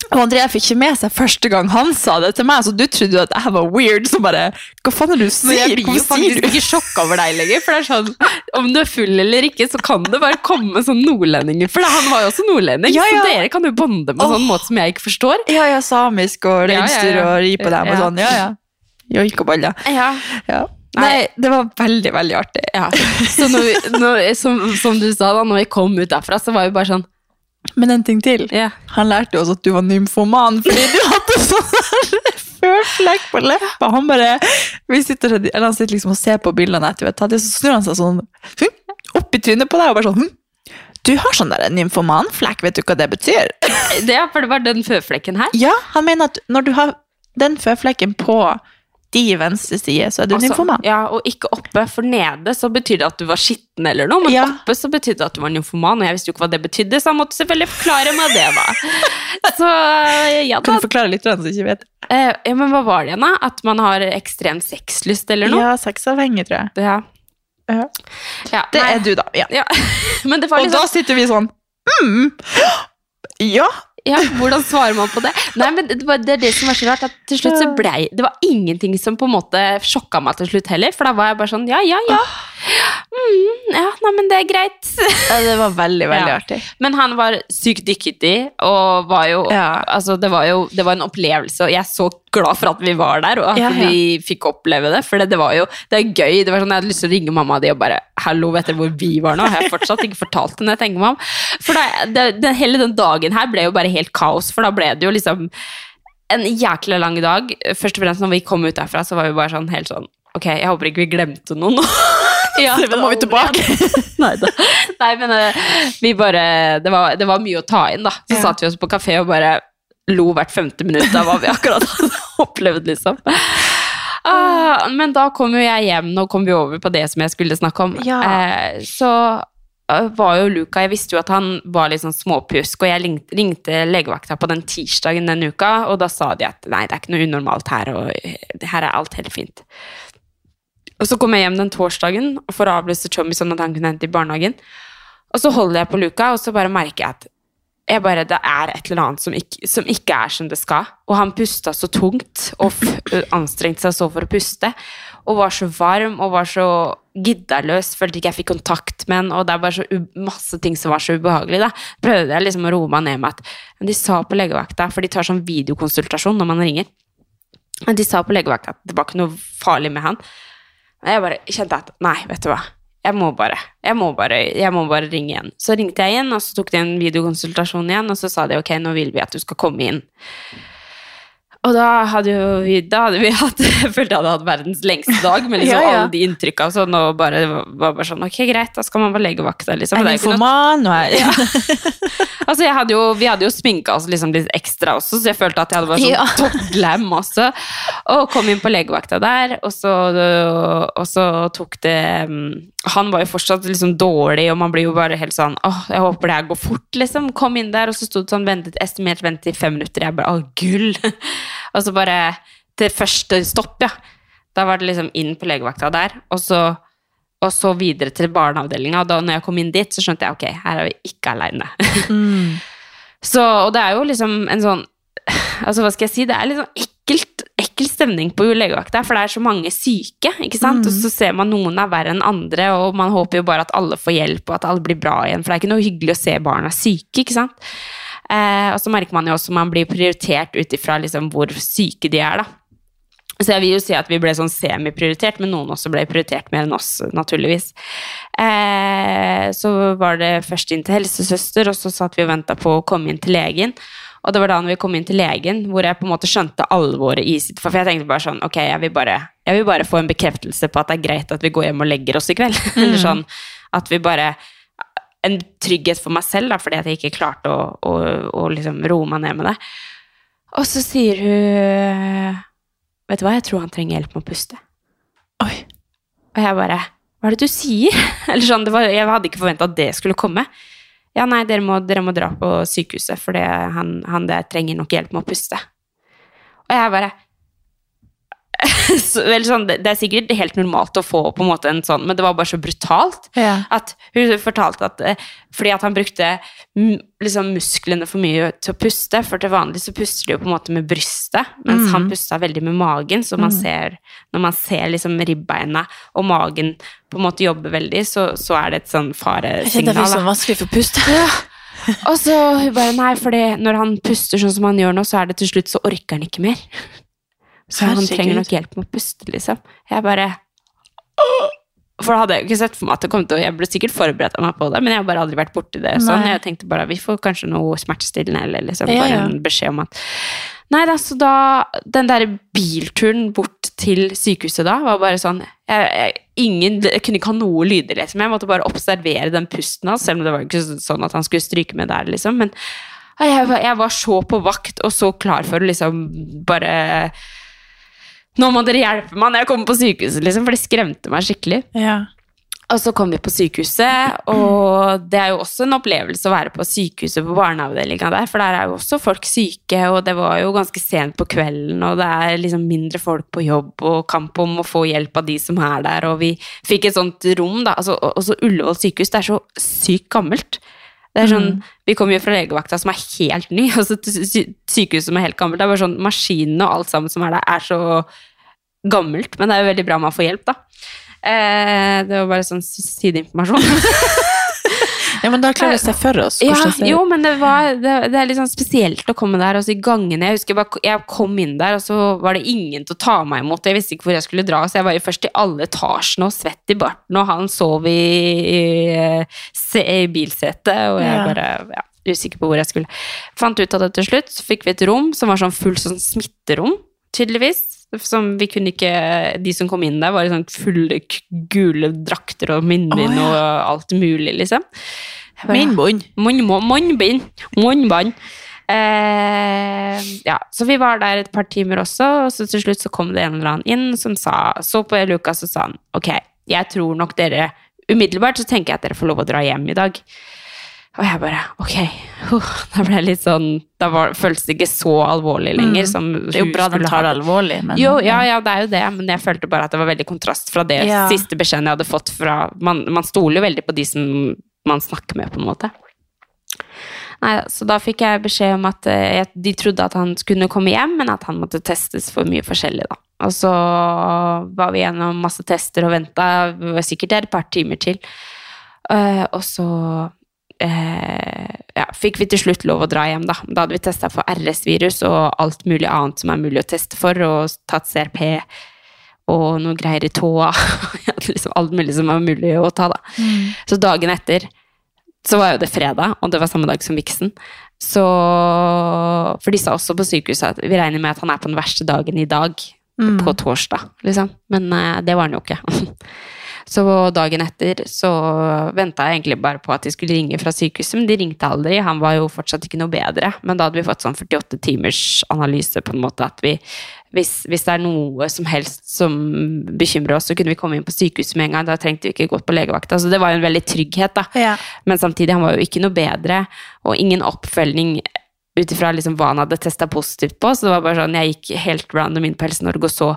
Speaker 4: Og André fikk ikke med seg første gang han sa det til meg, så du trodde jo at jeg var weird. Så bare Hva faen er det du
Speaker 3: Men
Speaker 4: sier?
Speaker 3: jeg blir jo faktisk ikke sjokka over deg lenger. For det er sånn, Om du er full eller ikke, så kan det bare komme sånn nordlendinger. For han var jo også nordlending,
Speaker 4: Ja, ja.
Speaker 3: så dere kan jo bonde på en sånn måte som jeg ikke forstår.
Speaker 4: Ja, ja, samisk og reinsdyr og ri på dem og sånn. Ja, ja. Joik og baller.
Speaker 3: Ja.
Speaker 4: Ja.
Speaker 3: Nei.
Speaker 4: Det var veldig, veldig artig.
Speaker 3: Ja. Så når vi, når, som, som du sa da, når vi kom ut derfra, så var vi bare sånn
Speaker 4: Men en ting til.
Speaker 3: Yeah.
Speaker 4: Han lærte jo også at du var nymfoman, fordi du hadde sånn føflekk på leppa. Han bare vi sitter, eller han sitter liksom og ser på bildene etter vi har tatt så snur han seg sånn hm, opp i trynet på deg og bare sånn hm, Du har sånn der nymfomanflekk, vet du hva det betyr?
Speaker 3: Det, er for det var den føflekken her.
Speaker 4: Ja, han mener at når du har den føflekken på de venstre side, så er du
Speaker 3: Altså,
Speaker 4: nymfoman.
Speaker 3: ja, og ikke oppe, for nede så betyr det at du var skitten eller noe, men
Speaker 4: Ja.
Speaker 3: oppe så betydde det at du var nymfoman, og jeg visste jo ikke hva det betydde, så han måtte selvfølgelig forklare meg det da. Så ja
Speaker 4: Kan du forklare litt for den som ikke vet?
Speaker 3: Eh, ja, men hva var det igjen da? At man har ekstrem sexlyst eller noe?
Speaker 4: Ja, sexavhengig, tror jeg.
Speaker 3: Ja.
Speaker 4: Ja.
Speaker 3: Ja,
Speaker 4: Det
Speaker 3: nei,
Speaker 4: er du, da. Ja.
Speaker 3: Ja. Men det var
Speaker 4: Og
Speaker 3: liksom
Speaker 4: da sitter vi sånn mm. Ja.
Speaker 3: Ja, hvordan svarer man på det? Nei, men det, var, det er det som var så rart, at til slutt så blei Det var ingenting som på en måte sjokka meg til slutt heller, for da var jeg bare sånn ja, ja, ja. Mm, ja, nei, men det er greit.
Speaker 4: Ja, Det var veldig, veldig
Speaker 3: Ja.
Speaker 4: artig.
Speaker 3: Men han var sykt dyktig, og var jo
Speaker 4: Ja.
Speaker 3: Altså, det var jo det var en opplevelse, og jeg er så glad for at vi var der, og at vi fikk oppleve det, for det, det var jo Det er gøy. Det var sånn, Jeg hadde lyst til å ringe mamma di og bare Hallo, vet dere hvor vi var nå? Har jeg fortsatt ikke fortalt henne, jeg tenker meg om? For da, det, det, hele den dagen her ble jo bare helt kaos, for da ble det jo liksom en jækla lang dag. Først og fremst når vi kom ut derfra, så var vi bare sånn helt sånn Ok, jeg håper ikke vi glemte noe nå. Ja,
Speaker 4: Da må vi tilbake.
Speaker 3: Nei da. Nei, men eh, vi bare det var, det var mye å ta inn, da. Så
Speaker 4: Ja.
Speaker 3: satt vi oss på kafé og bare lo hvert femte minutt av hva vi akkurat hadde opplevd, liksom. Ah, men da kom jo jeg hjem, nå kom vi over på det som jeg skulle snakke om.
Speaker 4: Ja.
Speaker 3: Eh, så eh, var jo Luca Jeg visste jo at han var litt sånn småpjusk, og jeg ringte, ringte legevakta på den tirsdagen den uka, og da sa de at nei, det er ikke noe unormalt her, og eh, her er alt helt fint. Og så kom jeg hjem den torsdagen for å avlyse Chommy sånn at han kunne hente i barnehagen. Og så holder jeg på Luca, og så bare merker jeg at jeg bare, det er et eller annet som ikke, som ikke er som det skal. Og han pusta så tungt og anstrengte seg så for å puste. Og var så varm og var så giddaløs. Følte ikke jeg fikk kontakt med han. Og det er bare så masse ting som var så ubehagelig. da. Prøvde jeg liksom å roe meg ned med at men de sa på legevakta, for de tar sånn videokonsultasjon når man ringer. Men de sa på legevakta at det var ikke noe farlig med han. Og jeg bare kjente at nei, vet du hva. Jeg må bare, jeg må bare, jeg må bare ringe igjen. Så ringte jeg igjen, og så tok de en videokonsultasjon igjen, og så sa de ok, nå vil vi at du skal komme inn. Og da hadde vi, da hadde vi hatt, jeg følte jeg hadde hatt verdens lengste dag, med liksom
Speaker 4: Ja, ja.
Speaker 3: alle de inntrykka og sånn, og bare, var bare sånn, ok, greit, da skal man på legevakta, liksom.
Speaker 4: Jeg er nymfoman, og jeg
Speaker 3: Altså, jeg hadde jo, vi hadde jo sminka oss liksom litt ekstra også, så jeg følte at jeg hadde vært sånn
Speaker 4: Ja.
Speaker 3: top glam også. Og kom inn på legevakta der, og så, og så tok det mm, Han var jo fortsatt liksom dårlig, og man blir jo bare helt sånn åh, jeg håper det her går fort, liksom. Kom inn der, og så sto det sånn ventet, estimert ventetid fem minutter. Jeg bare å, gull! Og så bare til første stopp, ja. Da var det liksom inn på legevakta der, og så og så videre til barneavdelinga. Og da når jeg kom inn dit, så skjønte jeg ok, her er vi ikke aleine. Så, og det er jo liksom en sånn Altså, hva skal jeg si? Det er litt sånn ekkelt, ekkel stemning på legevakta, for det er så mange syke, ikke sant? Og så ser man noen er verre enn andre, og man håper jo bare at alle får hjelp, og at alle blir bra igjen, for det er ikke noe hyggelig å se barna syke, ikke sant? Eh, og så merker man jo også man blir prioritert ut ifra liksom hvor syke de er, da. Så jeg vil jo si at vi ble sånn semiprioritert, men noen også ble prioritert mer enn oss, naturligvis. Eh, så var det først inn til helsesøster, og så satt vi og venta på å komme inn til legen. Og det var da når vi kom inn til legen, hvor jeg på en måte skjønte alvoret i sitt For jeg tenkte bare sånn, ok, jeg vil bare, jeg vil bare få en bekreftelse på at det er greit at vi går hjem og legger oss i kveld. Eller sånn at vi bare En trygghet for meg selv, da, fordi at jeg ikke klarte å, å, å liksom roe meg ned med det. Og så sier hun Vet du hva, jeg tror han trenger hjelp med å puste.
Speaker 4: Oi.
Speaker 3: Og jeg bare Hva er det du sier? Eller sånn, det var, Jeg hadde ikke forventa at det skulle komme. Ja, nei, dere må, dere må dra på sykehuset, for han, han der trenger nok hjelp med å puste. Og jeg bare så, sånn, det, er sikkert helt normalt å få på en måte en sånn, men det var bare så brutalt.
Speaker 4: Ja.
Speaker 3: At hun fortalte at eh, fordi at han brukte liksom, musklene for mye til å puste, for til vanlig så puster de jo på en måte med brystet, mens
Speaker 4: Mm.
Speaker 3: han pusta veldig med magen, så man ser, når man ser liksom ribbeina og magen på en måte jobber veldig, så, så er det et sånn faresignal.
Speaker 4: Det
Speaker 3: er
Speaker 4: sånn vanskelig for å puste.
Speaker 3: Og så hun bare nei, for når han puster sånn som han gjør nå, så er det til slutt så orker han ikke mer. Så han
Speaker 4: Herregud.
Speaker 3: trenger nok hjelp med å puste, liksom. Jeg bare For da hadde jeg jo ikke sett for meg at det kom til å Jeg ble sikkert forberedt meg på det, men jeg har bare aldri vært borti det sånn. Jeg tenkte bare vi får kanskje noe smertestillende eller liksom bare
Speaker 4: ja.
Speaker 3: en beskjed om at Nei da, så da Den der bilturen bort til sykehuset da var bare sånn jeg, jeg, ingen, jeg kunne ikke ha noe lyder, liksom. Jeg måtte bare observere den pusten hans, selv om det var ikke sånn at han skulle stryke med der, liksom. Men jeg, jeg var så på vakt og så klar for å liksom bare Nå må dere hjelpe meg når jeg kommer på sykehuset, liksom, for det skremte meg skikkelig.
Speaker 4: Ja.
Speaker 3: Og så kom vi på sykehuset, og det er jo også en opplevelse å være på sykehuset på barneavdelinga der, for der er jo også folk syke, og det var jo ganske sent på kvelden, og det er liksom mindre folk på jobb, og kamp om å få hjelp av de som er der, og vi fikk et sånt rom, da. Altså, og så Ullevål sykehus, det er så sykt gammelt. Det er sånn, Vi kommer jo fra legevakta som er helt ny, og så sykehuset som er helt gammelt. Det er bare sånn, Maskinene og alt sammen som er der, er så gammelt, men det er jo veldig bra man får hjelp, da. Eh, det var bare sånn sideinformasjon.
Speaker 4: ja, men da klarer vi å se for oss
Speaker 3: ja, jo, men det, var, det, det er litt sånn spesielt å komme der, Altså, i gangene Jeg husker bare, jeg kom inn der, og så var det ingen til å ta meg imot. Jeg visste ikke hvor jeg skulle dra, så jeg var jo først i alle etasjene og svett i barten, og han sov i, i, i, i bilsetet, og jeg
Speaker 4: Ja.
Speaker 3: bare ja, usikker på hvor jeg skulle. Fant ut av det til slutt, så fikk vi et rom som var sånn fullt sånn smitterom, tydeligvis. Som vi kunne ikke De som kom inn der, var i sånn fulle gule drakter og munnbind
Speaker 4: oh, ja.
Speaker 3: og alt mulig, liksom. Jeg
Speaker 4: Munnbind.
Speaker 3: Munn- munn- Munnbind. Munnbånd. Eh, ja, så vi var der et par timer også, og så til slutt så kom det en eller annen inn som sa, så på Lukas og sa han, ok, jeg tror nok dere, umiddelbart så tenker jeg at dere får lov å dra hjem i dag. Og jeg bare, ok, Uh, da ble jeg litt sånn, da var, føltes det ikke så alvorlig lenger. Som
Speaker 4: Mm. Det er jo bra de tar det alvorlig, men
Speaker 3: jo, ja, ja, det er jo det, men jeg følte bare at det var veldig kontrast fra det
Speaker 4: Ja.
Speaker 3: siste beskjeden jeg hadde fått fra Man, man stoler jo veldig på de som man snakker med, på en måte. Nei, så da fikk jeg beskjed om at jeg- de trodde at han skulle komme hjem, men at han måtte testes for mye forskjellig, da. Og så var vi gjennom masse tester og venta, sikkert et par timer til. Uh, og så eh, ja, fikk vi til slutt lov å dra hjem, da. Da hadde vi testa for RS-virus og alt mulig annet som er mulig å teste for, og tatt CRP og noe greier i tåa. liksom alt mulig som er mulig å ta, da. Så dagen etter så var jo det fredag, og det var samme dag som viksen. Så For de sa også på sykehuset at vi regner med at han er på den verste dagen i dag. På torsdag, liksom. Men eh, det var han jo ikke. Så dagen etter så venta jeg egentlig bare på at de skulle ringe fra sykehuset, men de ringte aldri. Han var jo fortsatt ikke noe bedre. Men da hadde vi fått sånn 48 timers analyse, på en måte, at vi hvis, hvis det er noe som helst som bekymrer oss, så kunne vi komme inn på sykehuset med en gang. Da trengte vi ikke gått på legevakta. Så det var jo en veldig trygghet, da.
Speaker 4: Ja.
Speaker 3: Men samtidig, han var jo ikke noe bedre, og ingen oppfølging ut ifra liksom hva han hadde testa positivt på. Så det var bare sånn, jeg gikk helt random inn på Helse Norge og så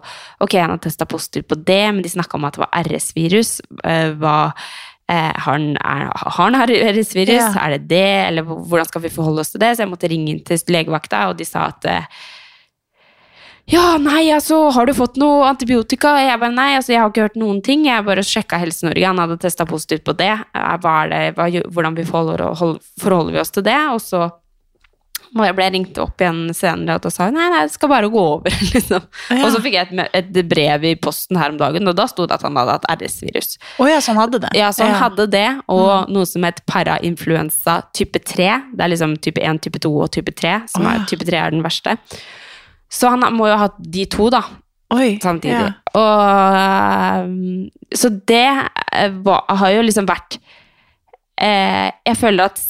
Speaker 3: ok, han hadde testa positivt på det, men de snakka om at det var RS-virus. Eh, hva eh, har han, er, har han RS-virus?
Speaker 4: Ja.
Speaker 3: Er det det? Eller hvordan skal vi forholde oss til det? Så jeg måtte ringe inn til legevakta, og de sa at eh, ja, nei, altså, har du fått noe antibiotika? Jeg bare, nei, altså, jeg har ikke hørt noen ting. Jeg bare sjekka Helse Norge, han hadde testa positivt på det. Hva er det, hva, hvordan vi forholder, forholder vi oss til det? Og så må jeg ble ringt opp igjen senere, og da sa hun nei, nei, det skal bare gå over, liksom.
Speaker 4: Ja.
Speaker 3: Og så fikk jeg et, et brev i posten her om dagen, og da sto det at han hadde hatt RS-virus.
Speaker 4: Oh, ja, så han hadde det?
Speaker 3: Ja, så han hadde det, og noe som het parainfluensa type 3. Det er liksom type 1, type 2 og type 3, som er,
Speaker 4: ja.
Speaker 3: type 3 er den verste. Så han må jo ha hatt de to, da,
Speaker 4: Oi,
Speaker 3: samtidig.
Speaker 4: ja.
Speaker 3: Og um, Så det eh, var, har jo liksom vært eh, Jeg føler at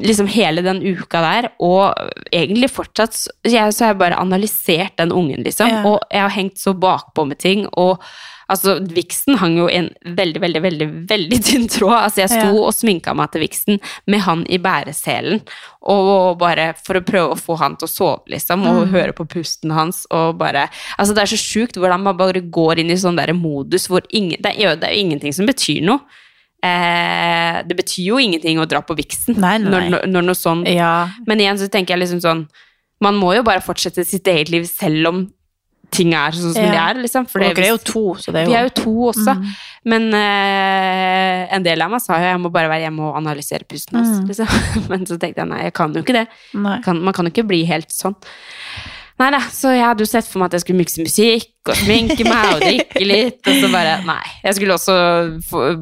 Speaker 3: liksom hele den uka der, og egentlig fortsatt jeg, så har jeg bare analysert den ungen, liksom.
Speaker 4: Ja.
Speaker 3: Og jeg har hengt så bakpå med ting, og altså, viksen hang jo i en veldig, veldig, veldig, veldig tynn tråd. Altså, jeg sto
Speaker 4: Ja.
Speaker 3: og sminka meg til viksen med han i bæreselen, og bare for å prøve å få han til å sove, liksom, og
Speaker 4: Mm.
Speaker 3: høre på pusten hans, og bare Altså, det er så sjukt hvordan man bare går inn i sånn der modus hvor ingen, det, er, det er ingenting som betyr noe. Eh, det betyr jo ingenting å dra på viksen
Speaker 4: Nei, nei.
Speaker 3: Når, når, når noe sånn
Speaker 4: Ja.
Speaker 3: Men igjen så tenker jeg liksom sånn Man må jo bare fortsette sitt eget liv selv om ting er sånn som
Speaker 4: Ja.
Speaker 3: de er, liksom. For
Speaker 4: dere er jo to, så det er jo
Speaker 3: vi er jo to også.
Speaker 4: Mm.
Speaker 3: Men eh, en del av meg sa jo jeg må bare være hjemme og analysere pusten hans.
Speaker 4: Mm.
Speaker 3: Liksom. Men så tenkte jeg nei, jeg kan jo ikke det. Kan, man kan jo ikke bli helt sånn. Nei da, så jeg hadde jo sett for meg at jeg skulle mikse musikk og sminke meg og drikke litt, og så bare Nei. Jeg skulle også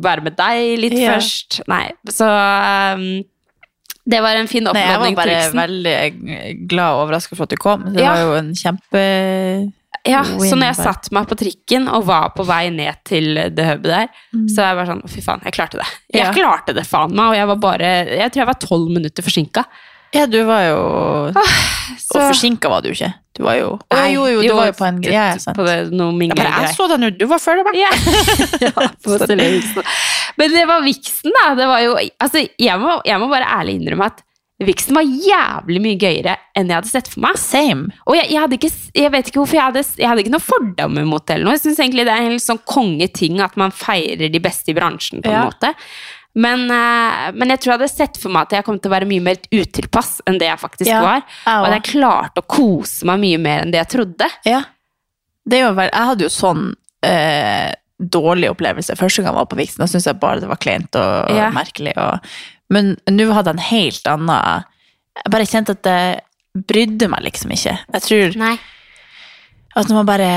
Speaker 3: være med deg litt
Speaker 4: Ja.
Speaker 3: først. Nei. Så um, det var en fin
Speaker 4: Nei, jeg var bare veldig glad og overraska for at du kom. Det
Speaker 3: Ja.
Speaker 4: var jo en kjempe
Speaker 3: Ja, så når jeg satte meg på trikken og var på vei ned til det hubet der, så var jeg bare sånn, fy faen, jeg klarte det. Jeg
Speaker 4: Ja.
Speaker 3: klarte det faen meg, og jeg var bare, jeg tror jeg var 12 minutter forsinket.
Speaker 4: Ja, du var jo
Speaker 3: Så,
Speaker 4: Og forsinka var du ikke. Du var jo
Speaker 3: Nei,
Speaker 4: Jo, jo, du var jo på en greie. Ja,
Speaker 3: På det, noe
Speaker 4: Ja, bare jeg så deg nå, du var før meg.
Speaker 3: Ja. ja. Men det var viksen, da. Det var jo, altså, jeg, må, jeg må bare ærlig innrømme at viksen var jævlig mye gøyere enn jeg hadde sett for meg.
Speaker 4: Same.
Speaker 3: Og jeg, jeg, hadde ikke, jeg vet ikke hvorfor jeg hadde, jeg hadde ikke noe fordommer mot det. eller noe. Jeg synes egentlig det er en helt sånn kongeting at man feirer de beste i bransjen. på en
Speaker 4: Ja.
Speaker 3: måte. Men, eh, men jeg tror jeg hadde sett for meg at jeg kom til å være mye mer utilpass enn det jeg faktisk
Speaker 4: Ja,
Speaker 3: var. Og at jeg klarte å kose meg mye mer enn det jeg trodde.
Speaker 4: Ja. Det jo jeg hadde jo sånn eh, dårlig opplevelse første gang jeg var på Vixen. Da syntes jeg bare det var kleint og
Speaker 3: Ja.
Speaker 4: merkelig. Og, men nå hadde jeg en helt annen Jeg bare kjente at det brydde meg liksom ikke. Jeg tror
Speaker 3: Nei.
Speaker 4: at når man bare,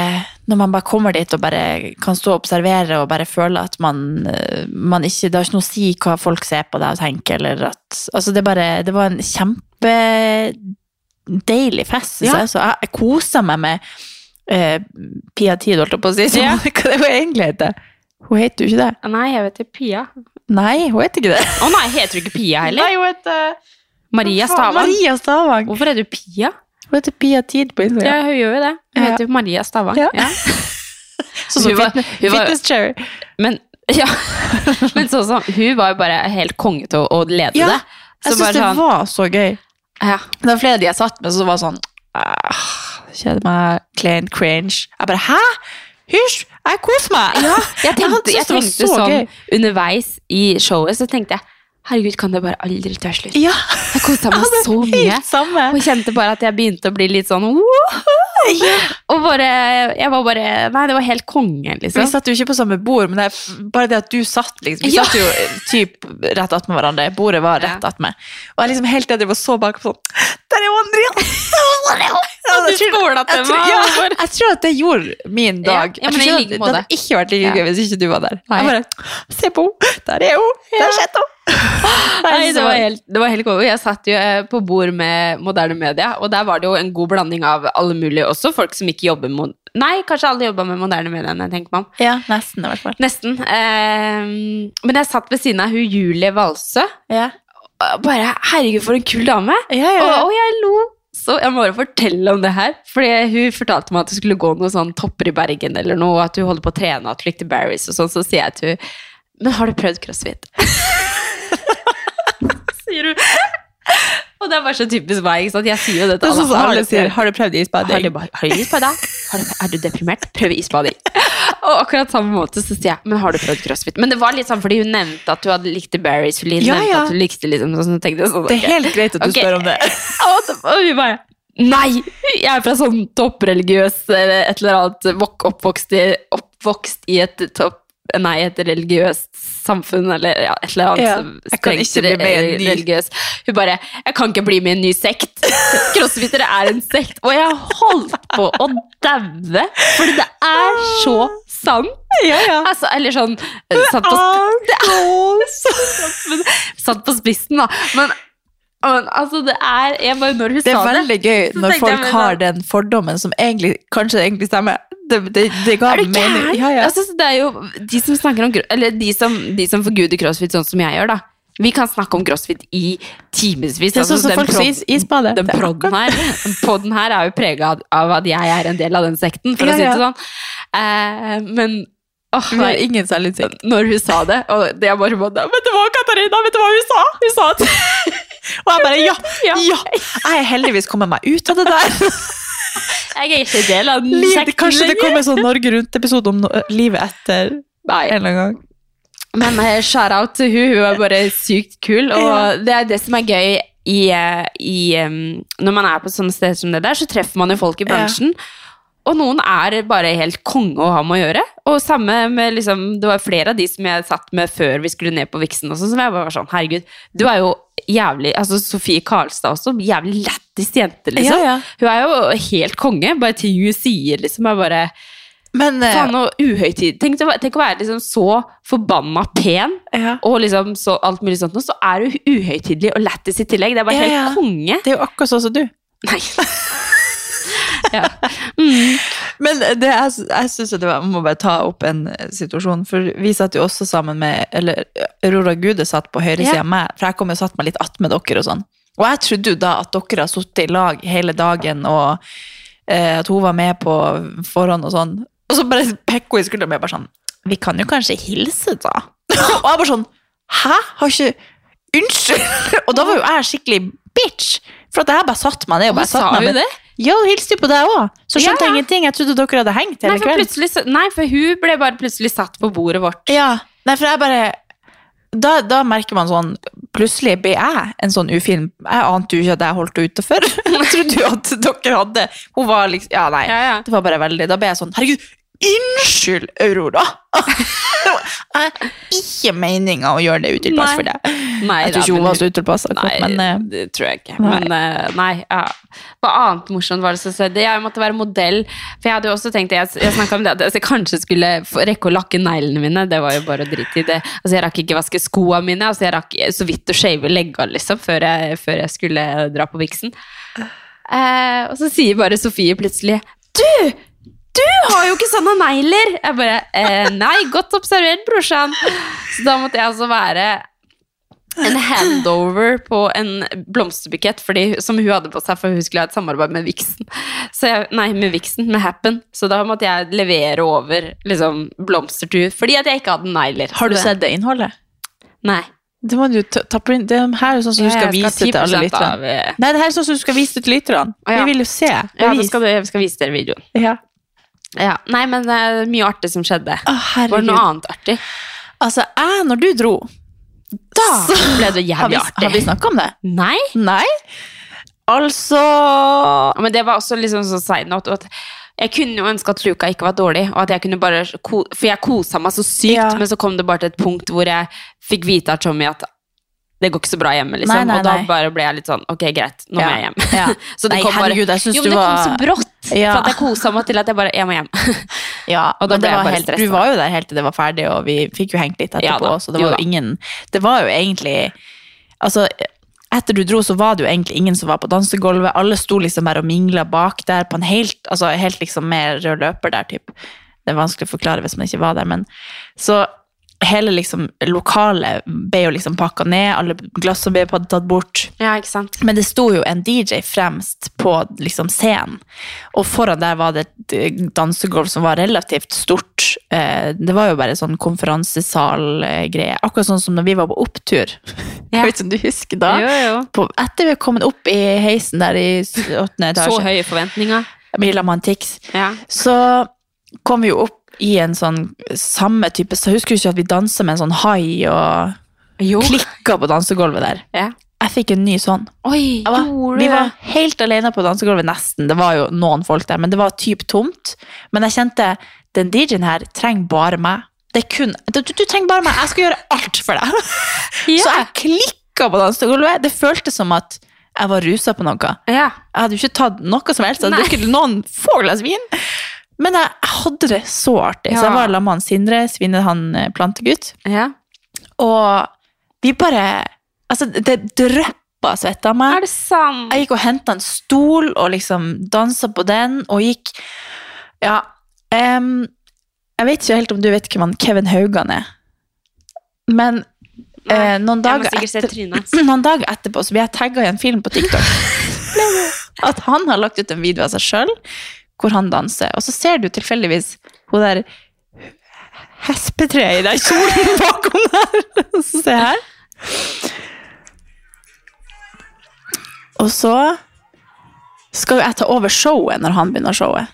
Speaker 4: når man bare kommer dit og bare kan stå og observere og bare føle at man, eh, man ikke Det har ikke noe å si hva folk ser på deg og tenker, eller at Altså, det bare Det var en kjempedeilig fest, syns
Speaker 3: Ja.
Speaker 4: jeg. Så jeg, jeg kosa meg med eh, Pia Tid, holdt jeg på å si. Som,
Speaker 3: Ja.
Speaker 4: Hva det var egentlig heter hun? heter jo ikke det.
Speaker 3: Nei, jeg heter. Pia.
Speaker 4: Nei, hun heter ikke det.
Speaker 3: Å nei, heter du ikke Pia heller?
Speaker 4: Nei, hun heter
Speaker 3: Maria Stavang.
Speaker 4: Maria Stavang.
Speaker 3: Hvorfor er du Pia?
Speaker 4: Hun heter Pia Tid på
Speaker 3: Ja, hun gjør jo det. Hun heter jo Maria Stavang.
Speaker 4: Ja.
Speaker 3: Ja.
Speaker 4: Sånn som fitness, fitness chair.
Speaker 3: Men, ja. Men sånn som Hun var jo bare helt konge til å, lede
Speaker 4: Ja,
Speaker 3: det.
Speaker 4: Jeg
Speaker 3: Så
Speaker 4: syns
Speaker 3: bare
Speaker 4: det
Speaker 3: sånn-
Speaker 4: var så gøy.
Speaker 3: Ja.
Speaker 4: Det var flere de jeg satt med, som var sånn ah, Kjeder meg, Klein cringe. Jeg bare Hæ? Hysj! Jeg koser meg!
Speaker 3: Ja, jeg tenkte, jeg
Speaker 4: tenkte, jeg
Speaker 3: tenkte
Speaker 4: så
Speaker 3: sånn
Speaker 4: gøy.
Speaker 3: underveis i showet, så tenkte jeg herregud, kan det bare aldri ta slutt?
Speaker 4: Ja,
Speaker 3: Jeg kosa meg så mye.
Speaker 4: samme.
Speaker 3: Og kjente bare at jeg begynte å bli litt sånn «Woohoo!» Og bare Jeg var bare Nei, det var helt konge,
Speaker 4: Vi
Speaker 3: liksom.
Speaker 4: satt jo ikke på samme bord, men det er bare det at du satt liksom Vi
Speaker 3: Ja.
Speaker 4: satt jo typ rett attmed hverandre. Bordet var rett attmed. Og jeg liksom helt til jeg var så bakpå sånn Der er!
Speaker 3: Og du skåla til
Speaker 4: Jeg
Speaker 3: meg.
Speaker 4: ja, jeg tror at det gjorde min dag.
Speaker 3: Ja, ja,
Speaker 4: jeg
Speaker 3: i like
Speaker 4: det hadde ikke vært like gøy hvis ikke du var der.
Speaker 3: Nei.
Speaker 4: Jeg bare Se på henne! Der er hun! Der sitter hun!
Speaker 3: Nei, det var helt, det var helt cool. Jeg satt jo eh, på bord med moderne media, og der var det jo en god blanding av alle mulige, også folk som ikke jobber med Nei, kanskje alle jobber med moderne media, jeg tenker meg om.
Speaker 4: Ja, nesten i hvert fall.
Speaker 3: Nesten. Eh, men jeg satt ved siden av hun Julie Valsø,
Speaker 4: Ja.
Speaker 3: bare Herregud, for en kul dame!
Speaker 4: Ja, ja, ja.
Speaker 3: Og, og jeg lo. Så jeg må bare fortelle om det her. Fordi hun fortalte meg at det skulle gå noen sånn topper i Bergen eller noe, og at hun holder på å trene og at hun likte Barry's og sånn, så sier jeg til hun Men har du prøvd crossfit? sier hun. Og det er bare så typisk meg. ikke sant? Jeg sier jo det til
Speaker 4: er sånn
Speaker 3: Har
Speaker 4: alle
Speaker 3: du prøvd-
Speaker 4: Har du prøvd
Speaker 3: har
Speaker 4: isbading?
Speaker 3: du, har du isbading? Har du, er du deprimert? Prøv isbading. Og akkurat samme måte så sier jeg, men har du prøvd crossfit? Men det var litt sånn fordi hun nevnte at du hadde likte Barry's, hun
Speaker 4: Ja, ja.
Speaker 3: at du likte liksom sånn, så tenkte sånn,
Speaker 4: Det er helt greit at du
Speaker 3: okay.
Speaker 4: spør om det.
Speaker 3: Og vi bare Nei! Jeg er fra sånn toppreligiøs eller et eller annet oppvokst i, oppvokst i et topp... Nei, et religiøst samfunn, eller ja, et eller annet.
Speaker 4: Ja, jeg kan ikke bli med i en ny-
Speaker 3: religiøs. Hun bare Jeg kan ikke bli med i en ny sekt. Crossfittere er en sekt. Og jeg holdt på å daue, fordi det er så sant.
Speaker 4: Ja, ja.
Speaker 3: Altså, eller sånn eh, Satt på, det er så Satt på spissen, da. Men, altså, det er jeg bare, Når hun
Speaker 4: Det er
Speaker 3: sa det
Speaker 4: veldig gøy når
Speaker 3: jeg
Speaker 4: folk
Speaker 3: meg
Speaker 4: har
Speaker 3: sånn-
Speaker 4: den fordommen som egentlig, kanskje egentlig stemmer. Det, det, det ga
Speaker 3: Er du
Speaker 4: mening. Ja, ja.
Speaker 3: Altså, det er jo de som snakker om Eller de som, de som forguder crossfit sånn som jeg gjør, da. Vi kan snakke om crossfit i timevis.
Speaker 4: Det er sånn som is, isbade.
Speaker 3: den
Speaker 4: proggen er
Speaker 3: podden her, den podden her er jo prega av, at jeg er en del av den sekten, for
Speaker 4: Ja,
Speaker 3: å si det sånn. Eh, men
Speaker 4: Oh,
Speaker 3: nei,
Speaker 4: ingen selvinnsikt.
Speaker 3: når hun sa det, og det er bare sånn Vet du hva, Katarina? Vet du hva hun sa? Hun sa at
Speaker 4: Og jeg bare ja,
Speaker 3: Ja.
Speaker 4: ja. Jeg er heldigvis kommet meg ut av det der.
Speaker 3: jeg er ikke del av den sekten
Speaker 4: kanskje det kommer sånn Norge Rundt-episode om no livet etter
Speaker 3: Nei.
Speaker 4: en eller annen gang.
Speaker 3: Men eh, shout-out til hun, hun er bare sykt kul, og det er det som er gøy i, eh, i Når man er på sånne steder som det der, så treffer man jo folk i bransjen. Og noen er bare helt konge å ha med å gjøre. Og samme med liksom, Det var flere av de som jeg satt med før vi skulle ned på Vixen også, som jeg bare var sånn Herregud, du er jo jævlig Altså Sofie Karlstad også, jævlig lættis jente, liksom.
Speaker 4: Ja, ja.
Speaker 3: Hun er jo helt konge. Bare ting hun sier, liksom, er bare
Speaker 4: Men eh,
Speaker 3: Faen, og uhøytid. Tenk, tenk å være liksom så forbanna pen,
Speaker 4: ja.
Speaker 3: og liksom så alt mulig sånt, og så er du uhøytidelig og lættis i tillegg. Det er bare helt konge.
Speaker 4: det er jo akkurat sånn som du.
Speaker 3: Nei. ja. mm.
Speaker 4: Men det, jeg, jeg synes at jeg må bare ta opp en eh, situasjon, for vi satt jo også sammen med Eller Aurora Gude satt på høyresida
Speaker 3: Ja.
Speaker 4: av meg, for jeg kom jo og satt meg litt attmed dere og sånn. Og jeg trodde jo da at dere har sittet i lag hele dagen, og eh, at hun var med på forhånd og sånn. Og så bare pekker hun i skulderen og bare sånn Vi kan jo kanskje hilse, da? og jeg bare sånn Hæ? Har ikke Unnskyld! og da var jo jeg skikkelig bitch. For at jeg bare satt meg ned og bare
Speaker 3: Sa
Speaker 4: satt meg med-
Speaker 3: det?
Speaker 4: Ja, hun hilste jo på deg òg. Så skjønte
Speaker 3: Ja.
Speaker 4: jeg ingenting. Jeg trodde dere hadde hengt hele kvelden.
Speaker 3: nei, for hun ble bare plutselig satt på bordet vårt.
Speaker 4: Ja, Nei, for jeg bare da, da merker man sånn Plutselig blir jeg en sånn ufin Jeg ante jo ikke at jeg holdt henne før. Jeg trodde jo at dere hadde Hun var liksom Ja, nei.
Speaker 3: Ja, ja.
Speaker 4: Det var bare veldig Da ble jeg sånn Herregud, unnskyld, Aurora! Jeg har ikke meninga å gjøre det utilpass for deg.
Speaker 3: Nei,
Speaker 4: Jeg tror ikke hun var så utilpass.
Speaker 3: Nei,
Speaker 4: Men eh,
Speaker 3: det tror jeg ikke.
Speaker 4: nei.
Speaker 3: Men eh, nei, ja. Hva annet morsomt var det som skjedde? Jeg måtte være modell. For jeg hadde jo også tenkt, jeg, jeg om det, at jeg kanskje skulle rekke å lakke neglene mine. Det var jo bare å drite i det. Altså, jeg rakk ikke vaske skoene mine. Altså, jeg rakk så vidt å shave legga, liksom, før jeg, før jeg skulle dra på viksen. Eh, og så sier bare Sofie plutselig Du! Du har jo ikke sånne negler! Jeg bare eh, Nei, godt observert, brorsan. Så da måtte jeg altså være en handover på en blomsterbukett fordi, som hun hadde på seg, for hun skulle ha et samarbeid med Vixen. Så jeg, nei, med Vixen, med Happen. Så da måtte jeg levere over liksom, blomster til henne fordi at jeg ikke hadde negler.
Speaker 4: har du sett det innholdet?
Speaker 3: Nei.
Speaker 4: Det må du ta, ta print. Det her er sånn som du skal vise til alle lytterne.
Speaker 3: eh,
Speaker 4: Nei, det her er sånn som du skal vise til lytterne. Vi vil jo se.
Speaker 3: Ja,
Speaker 4: vi
Speaker 3: skal vi skal vise dere videoen.
Speaker 4: Ja.
Speaker 3: Ja. Nei, men det er mye artig som skjedde.
Speaker 4: Å,
Speaker 3: Var det noe annet artig?
Speaker 4: Altså, jeg, når du dro,
Speaker 3: Da
Speaker 4: Så-
Speaker 3: ble det
Speaker 4: har
Speaker 3: jævlig
Speaker 4: vi,
Speaker 3: artig.
Speaker 4: har vi snakka om det?
Speaker 3: Nei?
Speaker 4: Nei. Altså
Speaker 3: Men det var også liksom så note at jeg kunne jo ønske at Luka ikke var dårlig, og at jeg kunne bare For jeg kosa meg så sykt,
Speaker 4: Ja.
Speaker 3: men så kom det bare til et punkt hvor jeg fikk vite av Tommy at det går ikke så bra hjemme, liksom.
Speaker 4: Nei, nei,
Speaker 3: Og da bare ble jeg litt sånn Ok, greit, nå
Speaker 4: Ja,
Speaker 3: må jeg hjem.
Speaker 4: ja.
Speaker 3: så det
Speaker 4: Nei,
Speaker 3: kom bare
Speaker 4: herregud, jeg synes
Speaker 3: Jo, men det kom så brått.
Speaker 4: Ja.
Speaker 3: For at jeg kosa meg til at jeg bare Jeg må hjem.
Speaker 4: Ja,
Speaker 3: Og da ble jeg bare
Speaker 4: helt,
Speaker 3: stressa.
Speaker 4: Du var jo der helt til det var ferdig, og vi fikk jo hengt litt etterpå.
Speaker 3: Ja
Speaker 4: så det var jo ingen Det var jo egentlig Altså, etter du dro, så var det jo egentlig ingen som var på dansegulvet. Alle sto liksom bare og mingla bak der på en helt Altså helt liksom med rød løper der, typ. Det er vanskelig å forklare hvis man ikke var der, men så hele liksom lokalet ble jo liksom pakka ned, alle glassene ble tatt bort.
Speaker 3: Ja, ikke sant?
Speaker 4: Men det sto jo en DJ fremst på liksom scenen, og foran der var det et eh, dansegulv som var relativt stort. Eh, Det var jo bare sånn konferansesalgreie, akkurat sånn som når vi var på opptur.
Speaker 3: Ja.
Speaker 4: Jeg vet ikke om du husker da?
Speaker 3: Jo, jo.
Speaker 4: På, etter vi har kommet opp i heisen der i åttende
Speaker 3: Så høye forventninger.
Speaker 4: Milla Mantix,
Speaker 3: Ja.
Speaker 4: så kom vi jo opp i en sånn samme type, så husker du ikke at vi danset med en sånn hai og
Speaker 3: Jo.
Speaker 4: klikka på dansegulvet der?
Speaker 3: Ja.
Speaker 4: Jeg fikk en ny sånn.
Speaker 3: Oi,
Speaker 4: var, vi var helt alene på dansegulvet, nesten. Det var jo noen folk der, men det var typ tomt. Men jeg kjente den DJ-en her trenger bare meg. Det kun, du, du, trenger bare meg, jeg skal gjøre alt for deg. Så jeg klikka på dansegulvet. Det føltes som at jeg var rusa på noe.
Speaker 3: Ja.
Speaker 4: Jeg hadde jo ikke tatt noe som helst, jeg hadde drukket noen få glass vin. Men jeg, hadde det så artig. Så jeg var sammen med Sindre, Svinne, han eh, plantegutt.
Speaker 3: ja.
Speaker 4: Og vi bare Altså, det dryppa svette av meg.
Speaker 3: Er det sant?
Speaker 4: Jeg gikk og henta en stol og liksom dansa på den, og gikk Ja. Um, jeg vet ikke helt om du vet hvem han Kevin Haugan er. Men eh, noen, dager etter, noen dager etterpå så blir jeg tagga i en film på TikTok. At han har lagt ut en video av seg sjøl hvor han danser. Og så ser du tilfeldigvis hun der hespetreet i den kjolen bakom der. Så se her. Og så skal jo jeg ta over showet når han begynner showet.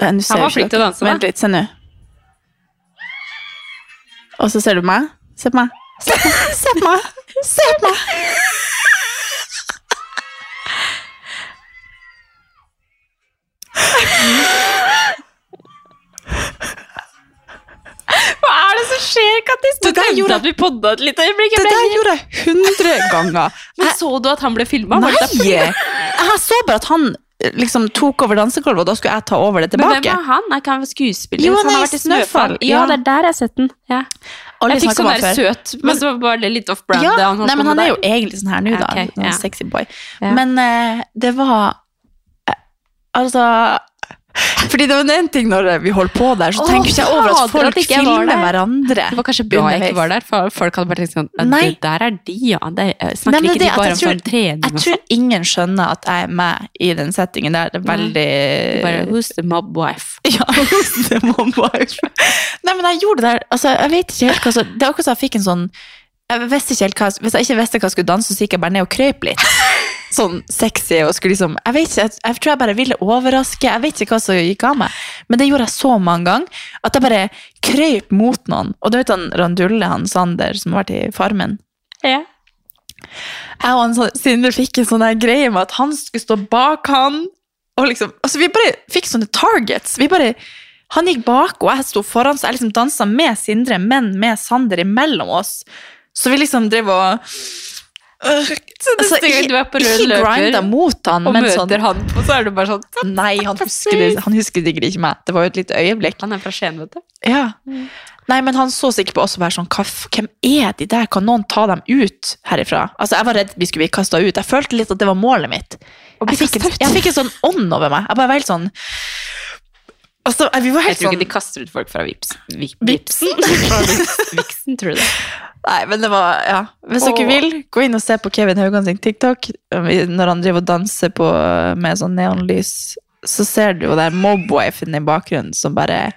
Speaker 4: Han
Speaker 3: var flink til å danse, da.
Speaker 4: Vent litt, se nå. Og så ser du meg. Se på meg. Se på meg. Se på meg. Se på meg.
Speaker 3: Hva er det som skjer, Kattis? Du
Speaker 4: Det der gjorde-
Speaker 3: at vi podda et lite øyeblikk.
Speaker 4: Det der gjorde jeg hundre ganger.
Speaker 3: Men så du at han ble filma?
Speaker 4: Nei! Jeg så bare at han eh, liksom tok over dansegulvet, og da skulle jeg ta over det tilbake.
Speaker 3: Men hvem er han? Er ikke han skuespiller?
Speaker 4: Jo, han
Speaker 3: han har vært i Snøfall. Ja, det er der jeg har sett den. Ja. Jeg fikk sånn der søt, men så var det litt off-brand.
Speaker 4: Ja,
Speaker 3: han
Speaker 4: nei, men han er jo egentlig sånn her nå, da.
Speaker 3: Ok,
Speaker 4: Sånn
Speaker 3: ja.
Speaker 4: Sexy boy.
Speaker 3: Ja.
Speaker 4: Men uh, det var uh, Altså Fordi det var en ting når vi holdt på der, så tenker jeg over at folk
Speaker 3: at
Speaker 4: filmer hverandre.
Speaker 3: Det var kanskje bra jeg ikke var der, for folk hadde bare tenkt sånn «Ja,
Speaker 4: Nei.
Speaker 3: Der er de, ja. Det, snakker
Speaker 4: Nei,
Speaker 3: ikke de bare om
Speaker 4: tror-
Speaker 3: sånn trening
Speaker 4: Jeg tror
Speaker 3: sånn?
Speaker 4: ingen skjønner at jeg er med i den settingen der. Det er veldig
Speaker 3: Bare who's the mob wife?
Speaker 4: Ja, who's the mob wife? Nei, men jeg gjorde det der Altså, jeg vet ikke helt hva så Det er akkurat som jeg fikk en sånn jeg visste ikke helt hva, Hvis jeg ikke visste hva jeg skulle danse, så gikk jeg bare ned og krøyp litt. Sånn sexy og skulle liksom Jeg vet ikke, jeg, jeg tror jeg bare ville overraske. Jeg vet ikke hva som gikk av meg. Men det gjorde jeg så mange ganger at jeg bare krøyp mot noen. Og du vet han Randulle, han Sander, som har vært i Farmen?
Speaker 3: Ja.
Speaker 4: jeg og han sånn- Sindre fikk en sånn greie med at han skulle stå bak han. Og liksom, altså Vi bare fikk sånne targets. Vi bare, Han gikk bak, og jeg sto foran, så jeg liksom dansa med Sindre, men med Sander imellom oss. Så vi liksom drev og altså, ikke,
Speaker 3: du
Speaker 4: ikke grinda mot han,
Speaker 3: Og
Speaker 4: men
Speaker 3: møter
Speaker 4: sånn
Speaker 3: han og så er det bare sånn
Speaker 4: Nei, han husker, det, han husker sikkert ikke meg. Det var jo et lite øyeblikk.
Speaker 3: Han er fra Skien, vet du.
Speaker 4: Ja. Nei, men han så sikkert på oss og bare sånn, hvem er de der? Kan noen ta dem ut herifra? Altså, jeg var redd vi skulle bli kasta ut. Jeg følte litt at det var målet mitt. Jeg fikk, en, jeg fikk en sånn ånd over meg. Jeg bare var helt sånn altså, Vi var
Speaker 3: Jeg
Speaker 4: tror
Speaker 3: tror
Speaker 4: sånn
Speaker 3: ikke de kaster ut folk fra Vips. Vip,
Speaker 4: Vipsen?
Speaker 3: Fra vipsen, Viksen, tror du det?
Speaker 4: Nei, men det var Ja. Hvis dere vil, gå inn og se på Kevin Haugan sin TikTok når han driver og danser på, med sånn neonlys. Så ser du jo der mobwifen i bakgrunnen som bare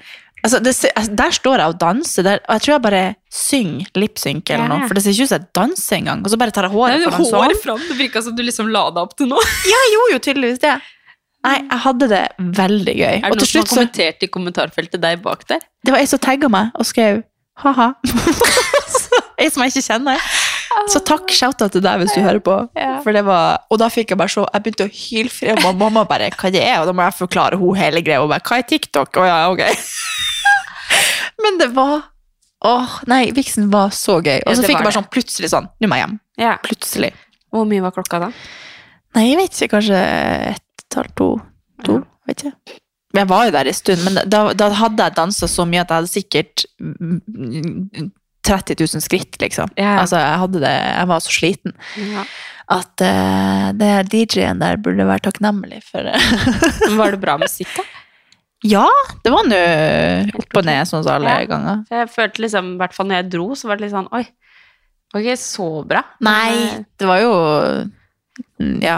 Speaker 4: Altså, det, altså, der står jeg og danser, der, og jeg tror jeg bare synger lipsynk eller noe, for det ser ikke ut som jeg danser engang. Og så bare tar jeg håret
Speaker 3: Nei,
Speaker 4: foran sånn.
Speaker 3: fram. Det virka som du liksom la deg opp til noe.
Speaker 4: Ja, jeg gjorde jo tydeligvis det. Nei, jeg hadde det veldig gøy.
Speaker 3: Er det noen som har kommentert i kommentarfeltet deg bak der?
Speaker 4: Det var ei som tagga meg og skrev ha-ha. ei som jeg ikke kjenner. Så takk, shout-out til deg hvis du hører på.
Speaker 3: Ja.
Speaker 4: Var, og da fikk jeg bare så Jeg begynte å hylfri, og mamma bare hva det er, og da må jeg forklare hun hele greia. Og bare hva er TikTok? Å ja, ok. Men det var Åh, nei, viksen var så gøy. Og så fikk jeg bare sånn plutselig sånn Nå må jeg hjem.
Speaker 3: Ja.
Speaker 4: Plutselig.
Speaker 3: Hvor mye var klokka da?
Speaker 4: Nei, jeg vet ikke. Kanskje ett, halv to. To, vet ikke. Jeg var jo der en stund, men da, da hadde jeg dansa så mye at jeg hadde sikkert mm, 30 000 skritt, liksom.
Speaker 3: Ja.
Speaker 4: Altså, jeg hadde det, jeg var så sliten
Speaker 3: Ja.
Speaker 4: at uh, det DJ-en der burde være takknemlig for.
Speaker 3: Var det bra musikk, da?
Speaker 4: ja, det var nå opp og ned, sånn som alle
Speaker 3: Ja.
Speaker 4: ganger.
Speaker 3: Jeg følte liksom, i hvert fall når jeg dro, så var det litt sånn Oi, det var ikke så bra.
Speaker 4: Nei, det var jo mm, Ja.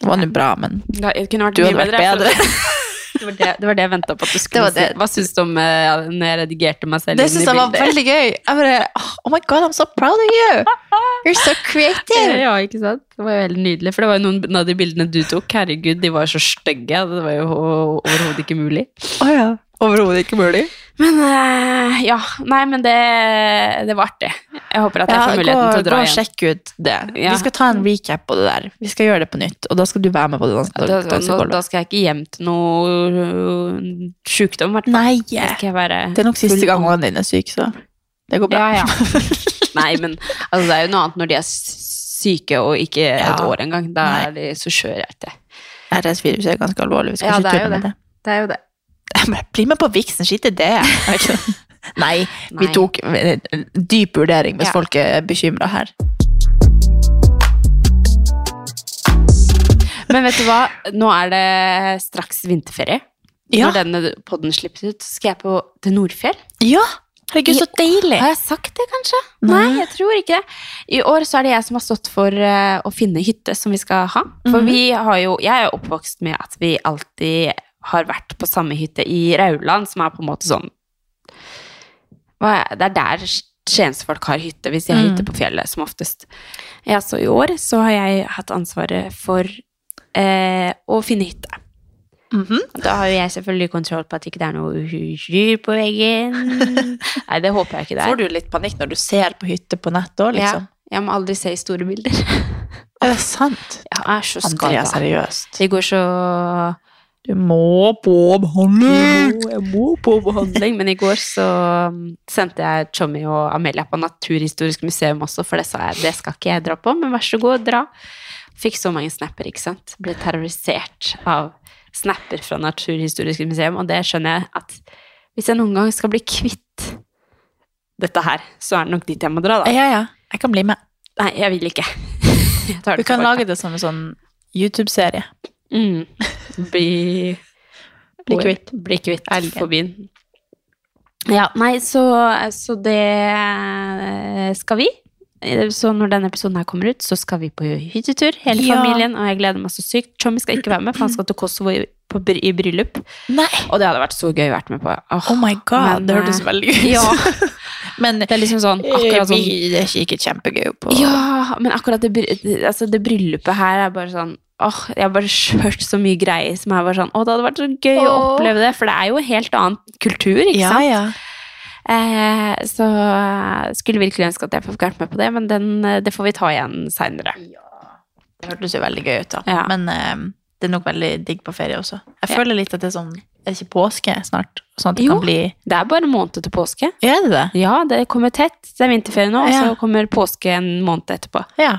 Speaker 4: Det var nå bra, men
Speaker 3: ja, Det kunne vært
Speaker 4: du hadde vært
Speaker 3: bedre.
Speaker 4: bedre.
Speaker 3: Det var det, det, var det jeg venta på at du skulle si. Hva syns du om ja, når jeg redigerte meg selv
Speaker 4: Det syns jeg var veldig gøy. Jeg bare Oh my god, I'm so proud of you! You're so creative!
Speaker 3: Ja, ikke sant? Det var jo helt nydelig. For det var jo noen av de bildene du tok. Herregud, de var så stygge. Det var jo overhodet ikke mulig.
Speaker 4: Oh, ja. Overhodet ikke mulig.
Speaker 3: Men uh, ja. Nei, men det, det var artig. Jeg håper at jeg
Speaker 4: Ja,
Speaker 3: får
Speaker 4: gå,
Speaker 3: muligheten til å
Speaker 4: gå
Speaker 3: dra
Speaker 4: og
Speaker 3: igjen.
Speaker 4: sjekk ut det.
Speaker 3: Ja.
Speaker 4: Vi skal ta en recap på det der. Vi skal gjøre det på nytt, og da skal du være med på det
Speaker 3: Da, Da,
Speaker 4: da,
Speaker 3: da skal jeg ikke hjem til noe sjukdom, i hvert fall.
Speaker 4: Nei! Det er nok siste gang ungene dine er syke, så det går bra.
Speaker 3: Ja. Nei, men altså, det er jo noe annet når de er syke og ikke et år engang. Da er de så skjørete.
Speaker 4: RS-viruset er ganske alvorlig. Vi skal
Speaker 3: Ja,
Speaker 4: ikke
Speaker 3: det
Speaker 4: tulle med det.
Speaker 3: Det er jo det.
Speaker 4: Bli med på viksen, skitt i det! Nei, vi
Speaker 3: Nei.
Speaker 4: tok en dyp vurdering hvis
Speaker 3: Ja.
Speaker 4: folk er bekymra her.
Speaker 3: Men vet du hva? Nå er det straks vinterferie.
Speaker 4: Ja.
Speaker 3: Når denne podden slippes ut, så skal jeg på, til Nordfjell.
Speaker 4: Ja! Herregud, så deilig!
Speaker 3: Har jeg sagt det, kanskje?
Speaker 4: Nei.
Speaker 3: Nei, jeg tror ikke det. I år så er det jeg som har stått for eh, å finne hytte som vi skal ha. For
Speaker 4: Mhm.
Speaker 3: vi har jo Jeg er jo oppvokst med at vi alltid har vært på samme hytte i Rauland, som er på en måte sånn Det er der skiensfolk har hytte, hvis de har
Speaker 4: Mm.
Speaker 3: hytte på fjellet, som oftest. Ja, så i år så har jeg hatt ansvaret for eh, å finne hytte.
Speaker 4: Mhm.
Speaker 3: Da har jo jeg selvfølgelig kontroll på at ikke det er noe dyr på veggen. Nei, det håper jeg ikke det er.
Speaker 4: Får du litt panikk når du ser på hytte på nett òg, liksom?
Speaker 3: Ja, jeg må aldri se i store bilder.
Speaker 4: Er det sant?
Speaker 3: Jeg er så
Speaker 4: Andrea, seriøst.
Speaker 3: Det går så
Speaker 4: Du må på behandling!
Speaker 3: Jo, jeg må på behandling. Men i går så um, sendte jeg Tjommi og Amelia på Naturhistorisk museum også, for det sa jeg det skal ikke jeg dra på, men vær så god, dra. Fikk så mange snapper, ikke sant. Ble terrorisert av snapper fra Naturhistorisk museum, og det skjønner jeg at hvis jeg noen gang skal bli kvitt dette her, så er det nok dit jeg må dra, da.
Speaker 4: Ja, ja. Jeg kan bli med.
Speaker 3: Nei, jeg vil ikke.
Speaker 4: Du kan lage det som en sånn YouTube-serie.
Speaker 3: Mm. Bli
Speaker 4: Bli kvitt.
Speaker 3: Bli kvitt elgfobien. Ja, nei, så, så det skal vi. Så når denne episoden her kommer ut, så skal vi på hyttetur, hele
Speaker 4: Ja.
Speaker 3: familien, og jeg gleder meg så sykt. Tommy skal ikke være med, for han skal til Kosovo i, på, i bryllup.
Speaker 4: Nei!
Speaker 3: Og det hadde vært så gøy å være med på. Oh,
Speaker 4: Oh my god,
Speaker 3: men,
Speaker 4: det hørtes
Speaker 3: eh,
Speaker 4: veldig ut.
Speaker 3: Ja,
Speaker 4: Men
Speaker 3: det er liksom sånn akkurat sånn
Speaker 4: det er ikke kjempegøy på
Speaker 3: Ja, men akkurat det- altså det bryllupet her er bare sånn Åh, jeg har bare hørt så mye greier som er bare sånn Å, det hadde vært så gøy å oppleve det, for det er jo helt annen kultur, ikke
Speaker 4: Ja,
Speaker 3: sant?
Speaker 4: ja.
Speaker 3: Eh, så jeg skulle virkelig ønske at jeg fikk vært med på det, men den, eh, det får vi ta igjen seinere.
Speaker 4: Det hørtes jo veldig gøy ut, da.
Speaker 3: Ja.
Speaker 4: Men eh, det er nok veldig digg på ferie også. Jeg
Speaker 3: Ja.
Speaker 4: føler litt at det er sånn Er det ikke påske snart? Sånn at det
Speaker 3: Jo.
Speaker 4: kan bli
Speaker 3: Det er bare en måned til påske.
Speaker 4: Er det det?
Speaker 3: Ja, det kommer tett. Det er vinterferie nå, og så kommer påske en måned etterpå.
Speaker 4: Ja.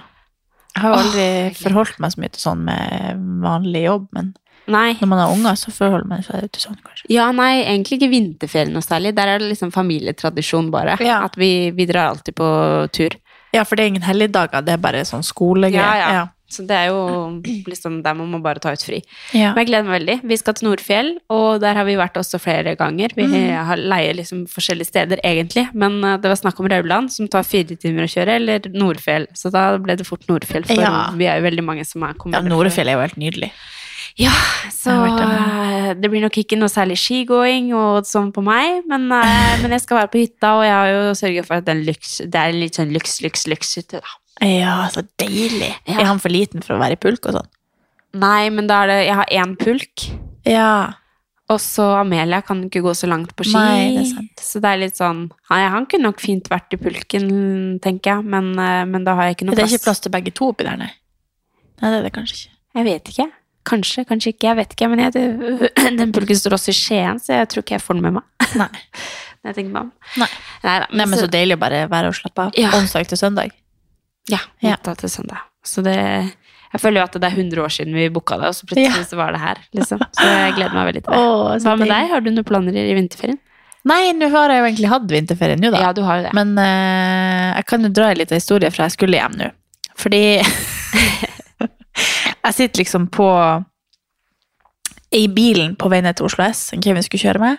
Speaker 4: Jeg har jo aldri
Speaker 3: oh,
Speaker 4: forholdt meg så mye til sånn med vanlig jobb, men
Speaker 3: Nei.
Speaker 4: når man har unger, så forholder man seg til sånn, kanskje.
Speaker 3: Ja, nei, egentlig ikke vinterferie noe særlig. Der er det liksom familietradisjon, bare.
Speaker 4: Ja.
Speaker 3: At vi, vi drar alltid på tur.
Speaker 4: Ja, for det er ingen helligdager, det er bare sånn skolegreier.
Speaker 3: Ja, ja. Så det er jo liksom der man må bare ta ut fri.
Speaker 4: Ja.
Speaker 3: Men jeg gleder meg veldig. Vi skal til Nordfjell, og der har vi vært også flere ganger. Vi
Speaker 4: Mm.
Speaker 3: har leier liksom forskjellige steder, egentlig. Men eh, det var snakk om Rauland, som tar fire timer å kjøre, eller Nordfjell. Så da ble det fort Nordfjell, for
Speaker 4: Ja.
Speaker 3: vi er jo veldig mange som er kommet
Speaker 4: ja, Nordfjell er jo helt nydelig.
Speaker 3: Ja, så eh, det blir nok ikke noe særlig skigåing og sånn på meg, men, eh, men jeg skal være på hytta, og jeg har jo sørget for at den lyks, det er litt sånn lyks, lyks, lykshytte, da.
Speaker 4: Ja, så deilig.
Speaker 3: Ja.
Speaker 4: Er han for liten for å være i pulk og sånn?
Speaker 3: Nei, men da er det Jeg har én pulk.
Speaker 4: Ja.
Speaker 3: Og så Amelia kan ikke gå så langt på ski.
Speaker 4: Nei, det er sant.
Speaker 3: Så det er litt sånn Han, han kunne nok fint vært i pulken, tenker jeg, men, eh, men da har jeg ikke noe
Speaker 4: Det er ikke plass til begge to oppi der, nei? Nei, det er det kanskje ikke.
Speaker 3: Jeg vet ikke. Kanskje, kanskje ikke. Jeg vet ikke. Men jeg, den pulken står også i Skien, så jeg tror ikke jeg får den med meg.
Speaker 4: Nei.
Speaker 3: Når jeg tenker meg om.
Speaker 4: Nei.
Speaker 3: Neida,
Speaker 4: Nei, men så deilig å bare være og slappe av.
Speaker 3: Ja.
Speaker 4: Onsdag til søndag.
Speaker 3: Ja,
Speaker 4: Ja.
Speaker 3: til søndag. Så det Jeg føler jo at det er 100 år siden vi booka det, og så plutselig
Speaker 4: Ja.
Speaker 3: så var det her, liksom. Så jeg gleder meg veldig til det.
Speaker 4: Åh,
Speaker 3: Hva med deg? Har du noen planer i vinterferien?
Speaker 4: Nei, nå har jeg jo egentlig hatt vinterferien nå, da.
Speaker 3: Ja, du har jo det.
Speaker 4: Men uh, jeg kan jo dra en liten historie fra jeg skulle hjem nå. Fordi jeg sitter liksom på i bilen på vei ned til Oslo S, Kevin skulle kjøre med.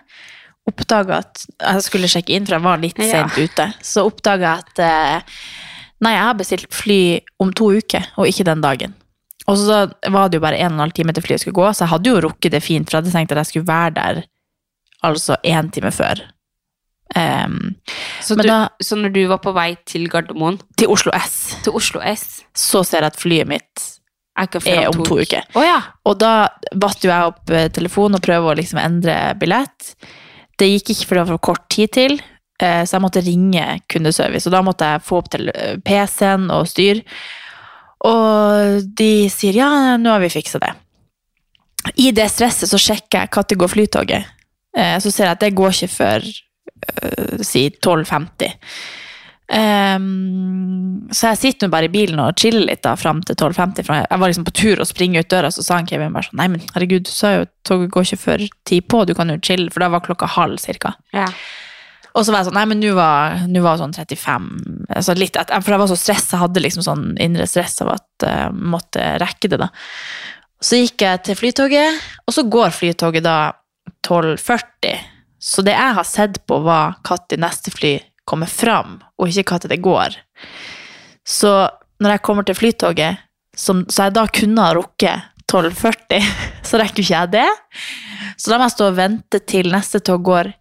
Speaker 4: Oppdaga at jeg skulle sjekke inn, for jeg var litt
Speaker 3: Ja.
Speaker 4: sent ute. Så oppdaga jeg at eh, nei, jeg har bestilt fly om to uker, og ikke den dagen. Og så var det jo bare en og en halv time til flyet skulle gå, så jeg hadde jo rukket det fint, for jeg hadde tenkt at jeg skulle være der altså én time før. Um,
Speaker 3: Så,
Speaker 4: men
Speaker 3: du,
Speaker 4: da-
Speaker 3: så når du var på vei til Gardermoen,
Speaker 4: til Oslo S,
Speaker 3: til Oslo S
Speaker 4: så ser jeg at flyet mitt
Speaker 3: er,
Speaker 4: om to uker.
Speaker 3: Oh, ja.
Speaker 4: Og da vatt jo jeg opp eh, telefonen og prøvde å liksom endre billett. Det gikk ikke for det var for kort tid til, så jeg måtte ringe kundeservice. Og da måtte jeg få opp til eh, PC-en og styr. Og de sier ja, nå har vi fiksa det. I det stresset så sjekker jeg når går flytoget. Eh, Så ser jeg at det går ikke før eh, si 12.50. Ehm, så jeg sitter bare i bilen og chiller litt da, fram til 12.50. Jeg var liksom på tur å springe ut døra, så sa han Kevin bare sånn Nei, men herregud, du sa jo toget går ikke før ti på, du kan jo chille. For da var klokka halv, cirka.
Speaker 3: ja.
Speaker 4: Og så var jeg sånn Nei, men nå var, var det sånn 35 altså litt, et- For jeg var så stressa, hadde liksom sånn indre stress av at jeg måtte rekke det, da. Så gikk jeg til flytoget, og så går flytoget da 12.40. Så det jeg har sett på, var når neste fly kommer fram, og ikke når det går. Så når jeg kommer til flytoget, som, så jeg da kunne ha rukket 12.40, så rekker ikke jeg det. Så da må jeg stå og vente til neste tog går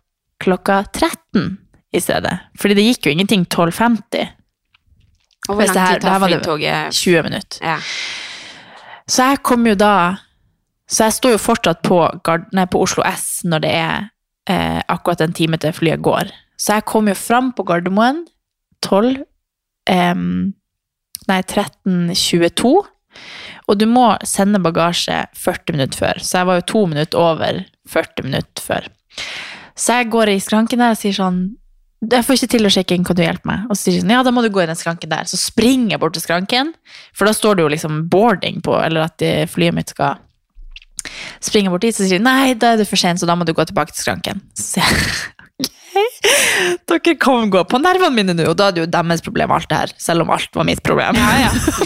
Speaker 4: klokka 13 i stedet. Fordi det gikk jo ingenting 12.50.
Speaker 3: Og hvor lang tid tar flytoget?
Speaker 4: 20 minutter.
Speaker 3: Ja.
Speaker 4: Så jeg kom jo da Så jeg står jo fortsatt på, nei, på Oslo S når det er eh, akkurat en time til flyet går. Så jeg kom jo fram på Gardermoen 12 eh, Nei, 13.22. Og du må sende bagasje 40 minutter før, så jeg var jo to minutter over 40 minutter før. Så jeg går i skranken der og sier sånn jeg får ikke til å sjekke inn, kan du hjelpe meg? Og så sier de sånn, ja, da må du gå i den skranken der. Så springer jeg bort til skranken, for da står det jo liksom boarding på, eller at eh, flyet mitt skal springe bort dit, så sier de nei, da er det for sent, så da må du gå tilbake til skranken. Så jeg, dere kan gå på nervene mine nå, og da er det jo deres problem alt det her, selv om alt var mitt problem.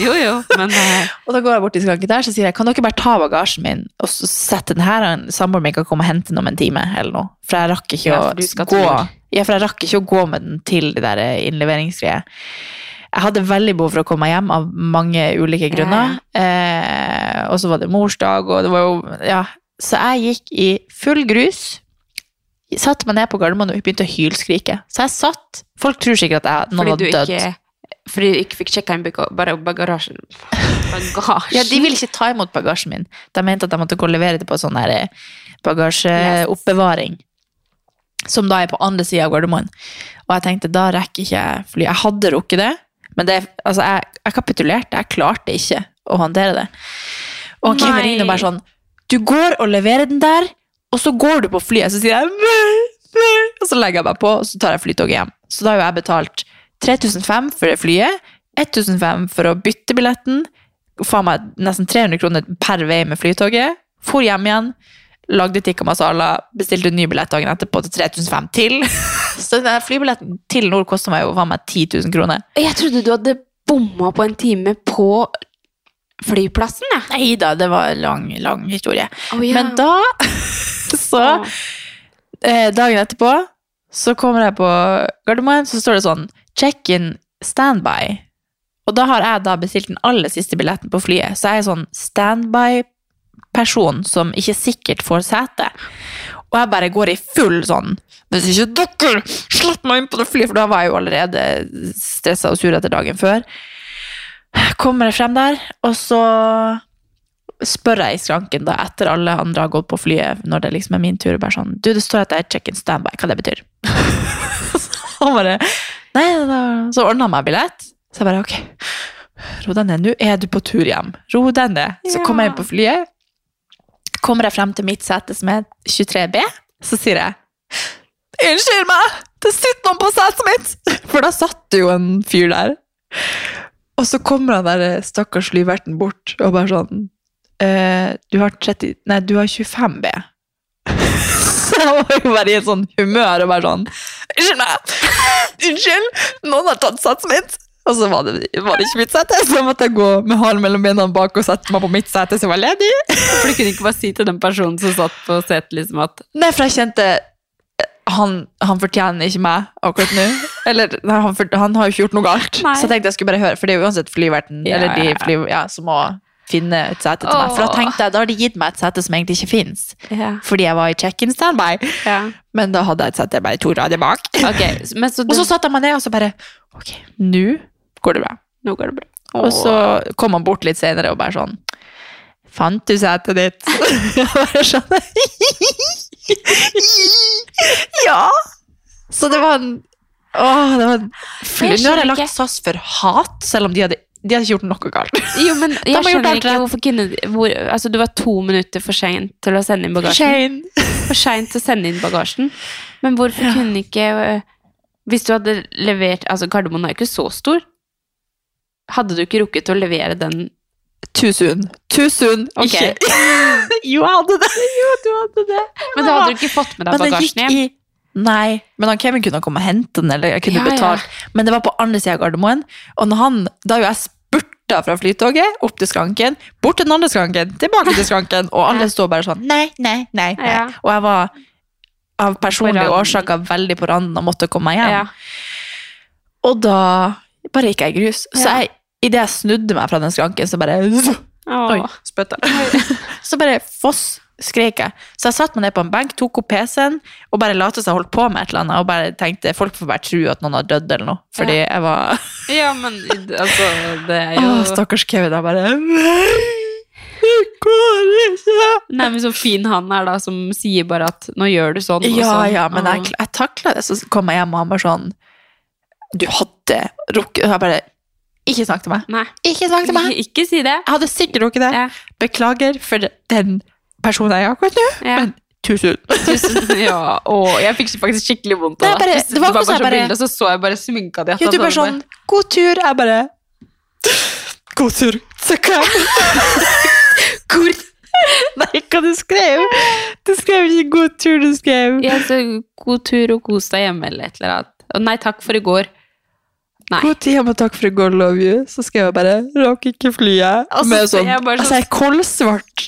Speaker 3: Jo, jo, men uh...
Speaker 4: Og da går jeg bort til skranken der, så sier jeg, kan dere bare ta bagasjen min, og så sette den her, og samboeren samboer min kan komme og hente den om en time, eller noe. For jeg rakk ikke
Speaker 3: Ja,
Speaker 4: gå. Ja, jeg rakk ikke å gå med den til de der innleveringsgreier. Jeg hadde veldig behov for å komme meg hjem av mange ulike grunner. Eh, og så var det morsdag, og det var jo Ja. Så jeg gikk i full grus. Satte meg ned på Gardermoen og begynte å hylskrike. Så jeg satt Folk tror sikkert at jeg, noen
Speaker 3: var
Speaker 4: død dødd.
Speaker 3: ikke fordi du ikke fikk sjekka inn Bagasjen?
Speaker 4: Ja, De ville ikke ta imot bagasjen min. De mente at de måtte gå og levere det på sånn eh, bagasjeoppbevaring. Som da er på andre sida av Gardermoen. Og jeg tenkte, da rekker ikke jeg fly. Jeg hadde rukket det, men det, altså, jeg, jeg kapitulerte. Jeg klarte ikke å håndtere det. Og Kevin ringer bare sånn Du går og leverer den der, og så går du på flyet. Så sier jeg «Nei, nei», Og så legger jeg meg på, og så tar jeg flytoget hjem. Så da har jo jeg betalt 3500 for det flyet, 1500 for å bytte billetten, faen meg nesten 300 kroner per vei med flytoget. For hjem igjen, lagde tikka masala, bestilte ny billett dagen etterpå til 3500 til. Så den flybilletten til nord kosta meg jo faen meg 10 000 kroner.
Speaker 3: Jeg trodde du hadde bomma på en time på flyplassen, jeg.
Speaker 4: Nei da, det var en lang, lang historie.
Speaker 3: Oh, ja.
Speaker 4: Men da Så eh, Dagen etterpå så kommer jeg på Gardermoen, så står det sånn Check-in standby. Og da har jeg da bestilt den aller siste billetten på flyet, så jeg er sånn standby-person som ikke sikkert får sete. Og jeg bare går i full sånn Hvis ikke dere slipper meg inn på det flyet, for da var jeg jo allerede stressa og sur etter dagen før. Kommer jeg frem der, og så spør jeg i skranken da, etter alle andre har gått på flyet, når det liksom er min tur, og bare sånn Du, det står at jeg er check-in standby, hva det betyr? så han bare Nei, da. Så ordna han meg billett. Så jeg bare ok, ro deg ned, nå er du på tur hjem. Ro deg ned. Så kommer jeg inn på flyet. Kommer jeg frem til mitt sete, som er 23B, så sier jeg Unnskyld meg, det sitter noen på setet mitt! For da satt det jo en fyr der. Og så kommer han der stakkars lyverten bort og bare sånn eh, Du har 30 Nei, du har 25 B. Så jeg var jo bare i et sånn humør og bare sånn Unnskyld meg! Unnskyld! Noen har tatt satsen mitt! Og så var det, var det ikke mitt sete, så måtte jeg gå med halen mellom bena bak og sette meg på mitt sete som var ledig.
Speaker 3: For du kunne ikke bare si til den personen som satt på setet, liksom at
Speaker 4: Nei, for jeg kjente eh, han, han fortjener ikke meg akkurat nå. Eller nei, han, for, han har jo ikke gjort noe galt.
Speaker 3: Nei.
Speaker 4: Så jeg tenkte jeg skulle bare høre, for det er jo uansett flyverten
Speaker 3: Ja,
Speaker 4: eller de fly, ja, som må finne et sete til meg. For da tenkte jeg, da har de gitt meg et sete som egentlig ikke fins.
Speaker 3: Ja.
Speaker 4: Fordi jeg var i check-in standby.
Speaker 3: ja.
Speaker 4: Men da hadde jeg et sete bare to rader bak.
Speaker 3: Okay, men så du,
Speaker 4: Og så satte jeg meg ned og så bare Ok, nå går det bra.
Speaker 3: Nå går det bra.
Speaker 4: Og så kom han bort litt senere og bare sånn Fant du setet ditt? Jeg bare sånn Ja! Så det var en Åh, det var en fly. Nå har jeg lagt. SAS for hat, selv om de hadde, de hadde ikke gjort noe galt.
Speaker 3: Jo, men jeg skjønner ikke hvorfor kunne hvor, Altså, du var to minutter for sein til å sende inn bagasjen. For sein til å sende inn bagasjen. Men hvorfor kunne ikke øh, Hvis du hadde levert Altså, Gardermoen er jo ikke så stor. Hadde du ikke rukket å levere den
Speaker 4: Too soon. Too soon.
Speaker 3: Okay.
Speaker 4: Ikke. jo, jeg hadde det. Jo, du hadde det.
Speaker 3: Men da hadde du ikke fått med deg
Speaker 4: Men det
Speaker 3: bagasjen hjem.
Speaker 4: i Nei, men han Kevin kunne komme og hente den, eller jeg kunne
Speaker 3: Ja, ja.
Speaker 4: betalt. Men det var på andre sida av Gardermoen, og når han, da jo jeg spurta fra flytoget opp til skranken, bort til den andre skranken, tilbake til skranken, og alle står bare sånn nei, nei, nei. nei.
Speaker 3: Ja.
Speaker 4: Og jeg var av personlige
Speaker 3: randen.
Speaker 4: årsaker veldig på randen og måtte komme meg hjem.
Speaker 3: Ja.
Speaker 4: Og da bare gikk jeg i grus. Så
Speaker 3: Ja.
Speaker 4: jeg, idet jeg snudde meg fra den skranken, så bare Oi,
Speaker 3: Åh.
Speaker 4: spytta. så bare foss skrek jeg. Så jeg satte meg ned på en benk, tok opp PC-en og bare lot som jeg holdt på med et eller annet. Og bare tenkte folk får bare tro at noen har dødd eller noe. Fordi jeg var
Speaker 3: Ja, men altså, det er jo
Speaker 4: Å, stakkars Kevin. Jeg bare Nei, det går ikke.
Speaker 3: Nei, men så fin han er, da, som sier bare at 'nå gjør du sånn'.
Speaker 4: Ja,
Speaker 3: sånn.
Speaker 4: ja, men jeg, jeg takla det. Så kom jeg hjem, og han bare sånn Du hadde rukket Og jeg bare Ikke snakk til meg.
Speaker 3: Nei.
Speaker 4: Ikke snakk til meg.
Speaker 3: Ikke si det.
Speaker 4: Jeg hadde sikkert ikke det.
Speaker 3: Ja.
Speaker 4: Beklager for den personen jeg er akkurat nå,
Speaker 3: Ja.
Speaker 4: men tusen.
Speaker 3: Tusen, ja, og jeg fikk faktisk skikkelig vondt av
Speaker 4: bare-
Speaker 3: det.
Speaker 4: det var akkurat
Speaker 3: så
Speaker 4: bare-
Speaker 3: bilde, så så jeg bare sminka di.
Speaker 4: Du bare sånn God tur. Jeg bare God tur. Så hva? Hvor? Nei, hva du skrev? Du skrev ikke 'god tur', du skrev
Speaker 3: ja, så God tur og kos deg hjemme, eller et eller annet. Og nei takk for i går. Nei.
Speaker 4: God tid og takk for i går, love you. Så skrev jeg bare 'rakk ikke flyet'.
Speaker 3: Altså,
Speaker 4: Med sånn,
Speaker 3: jeg bare så...
Speaker 4: altså, jeg er kolsvart.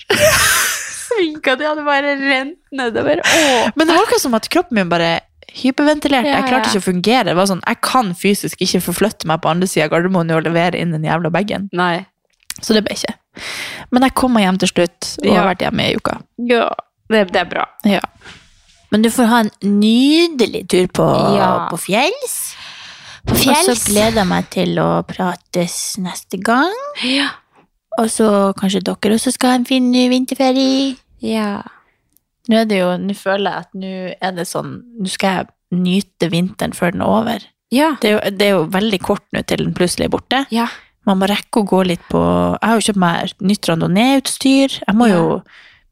Speaker 3: Sminka di hadde bare rent nedover. Åh.
Speaker 4: Men det var akkurat som at kroppen min bare hyperventilerte.
Speaker 3: Ja,
Speaker 4: Jeg klarte ikke å fungere. Det var sånn, Jeg kan fysisk ikke forflytte meg på andre sida av Gardermoen og levere inn den jævla bagen.
Speaker 3: Nei.
Speaker 4: Så det ble ikke. Men jeg kom meg hjem til slutt, og
Speaker 3: Ja.
Speaker 4: har vært hjemme i uka.
Speaker 3: Ja, det, det er bra.
Speaker 4: Ja. Men du får ha en nydelig tur på,
Speaker 3: Ja.
Speaker 4: på fjells.
Speaker 3: På
Speaker 4: Og så gleder jeg meg til å prates neste gang.
Speaker 3: Ja.
Speaker 4: Og så kanskje dere også skal ha en fin ny vinterferie.
Speaker 3: ja.
Speaker 4: Nå er det jo, nå føler jeg at nå er det sånn, nå skal jeg nyte vinteren før den er over.
Speaker 3: Ja.
Speaker 4: Det er jo, det er jo veldig kort nå til den plutselig er borte.
Speaker 3: Ja.
Speaker 4: Man må rekke å gå litt på Jeg har jo kjøpt meg nytt randonee-utstyr. Jeg må jo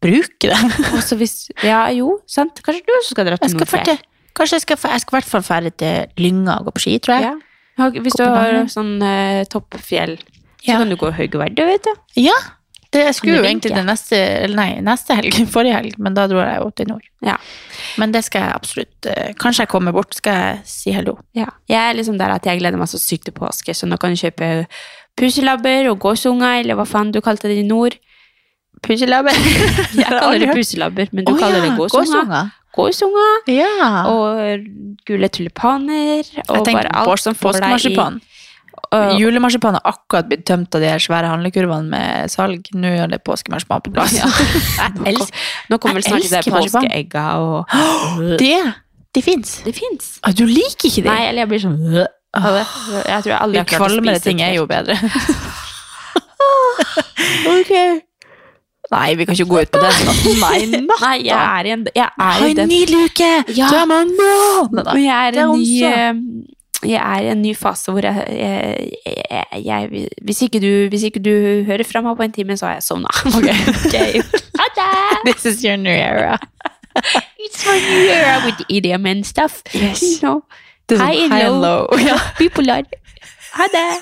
Speaker 4: bruke det.
Speaker 3: Også hvis Ja, jo, sant. Kanskje du også skal dra til Nordfjell?
Speaker 4: Kanskje jeg skal, jeg skal i hvert fall fære til Lynga og gå på ski, tror jeg.
Speaker 3: Ja. Hvis du har sånn eh, toppfjell, så
Speaker 4: Ja.
Speaker 3: kan du gå Høgeverdø, vet du.
Speaker 4: Ja, det, jeg skulle jo egentlig
Speaker 3: til
Speaker 4: det neste, eller nei, neste helg, forrige helg, men da dro jeg jo til nord.
Speaker 3: Ja.
Speaker 4: Men det skal jeg absolutt, eh, kanskje jeg kommer bort, skal jeg si hello.
Speaker 3: Ja. Jeg er liksom der at jeg gleder meg så sykt til påske, så nå kan du kjøpe puselabber og gåsunger, eller hva faen du kalte det i nord.
Speaker 4: Puselabber.
Speaker 3: Jeg kaller det puselabber, men du
Speaker 4: oh,
Speaker 3: kaller det gåsunger.
Speaker 4: Gåsunger Ja.
Speaker 3: og gule tulipaner og
Speaker 4: jeg tenker
Speaker 3: bare alt som får deg i
Speaker 4: påskemarsipan. Julemarsipan har akkurat blitt tømt av de her svære handlekurvene med salg. Nå er det påskemarsipan på plass.
Speaker 3: Ja.
Speaker 4: jeg elsker
Speaker 3: Nå kommer vel snart de
Speaker 4: marsipan.
Speaker 3: påskeegga og
Speaker 4: det. De fins.
Speaker 3: Det.
Speaker 4: Ah, du liker ikke de?
Speaker 3: Nei, eller jeg blir sånn av. Jeg tror jeg aldri har klart å
Speaker 4: kvalmere
Speaker 3: spise
Speaker 4: ting
Speaker 3: et
Speaker 4: er jo bedre. ok. Nei, vi kan ikke gå ut på det. Nei,
Speaker 3: Nei, jeg er i en jeg er i
Speaker 4: en
Speaker 3: den.
Speaker 4: luke! uke!
Speaker 3: Ja.
Speaker 4: Du er man nå!
Speaker 3: Og jeg er,
Speaker 4: er
Speaker 3: en ny, jeg er i en ny fase hvor jeg, jeg, jeg, hvis, ikke du, hvis ikke du hører fra meg på en time, så har jeg sovna. Ha det!
Speaker 4: This is your new era.
Speaker 3: It's for New era with idiom and stuff.
Speaker 4: Yes.
Speaker 3: You know. High and low.
Speaker 4: low. Yeah.
Speaker 3: People are Ha det!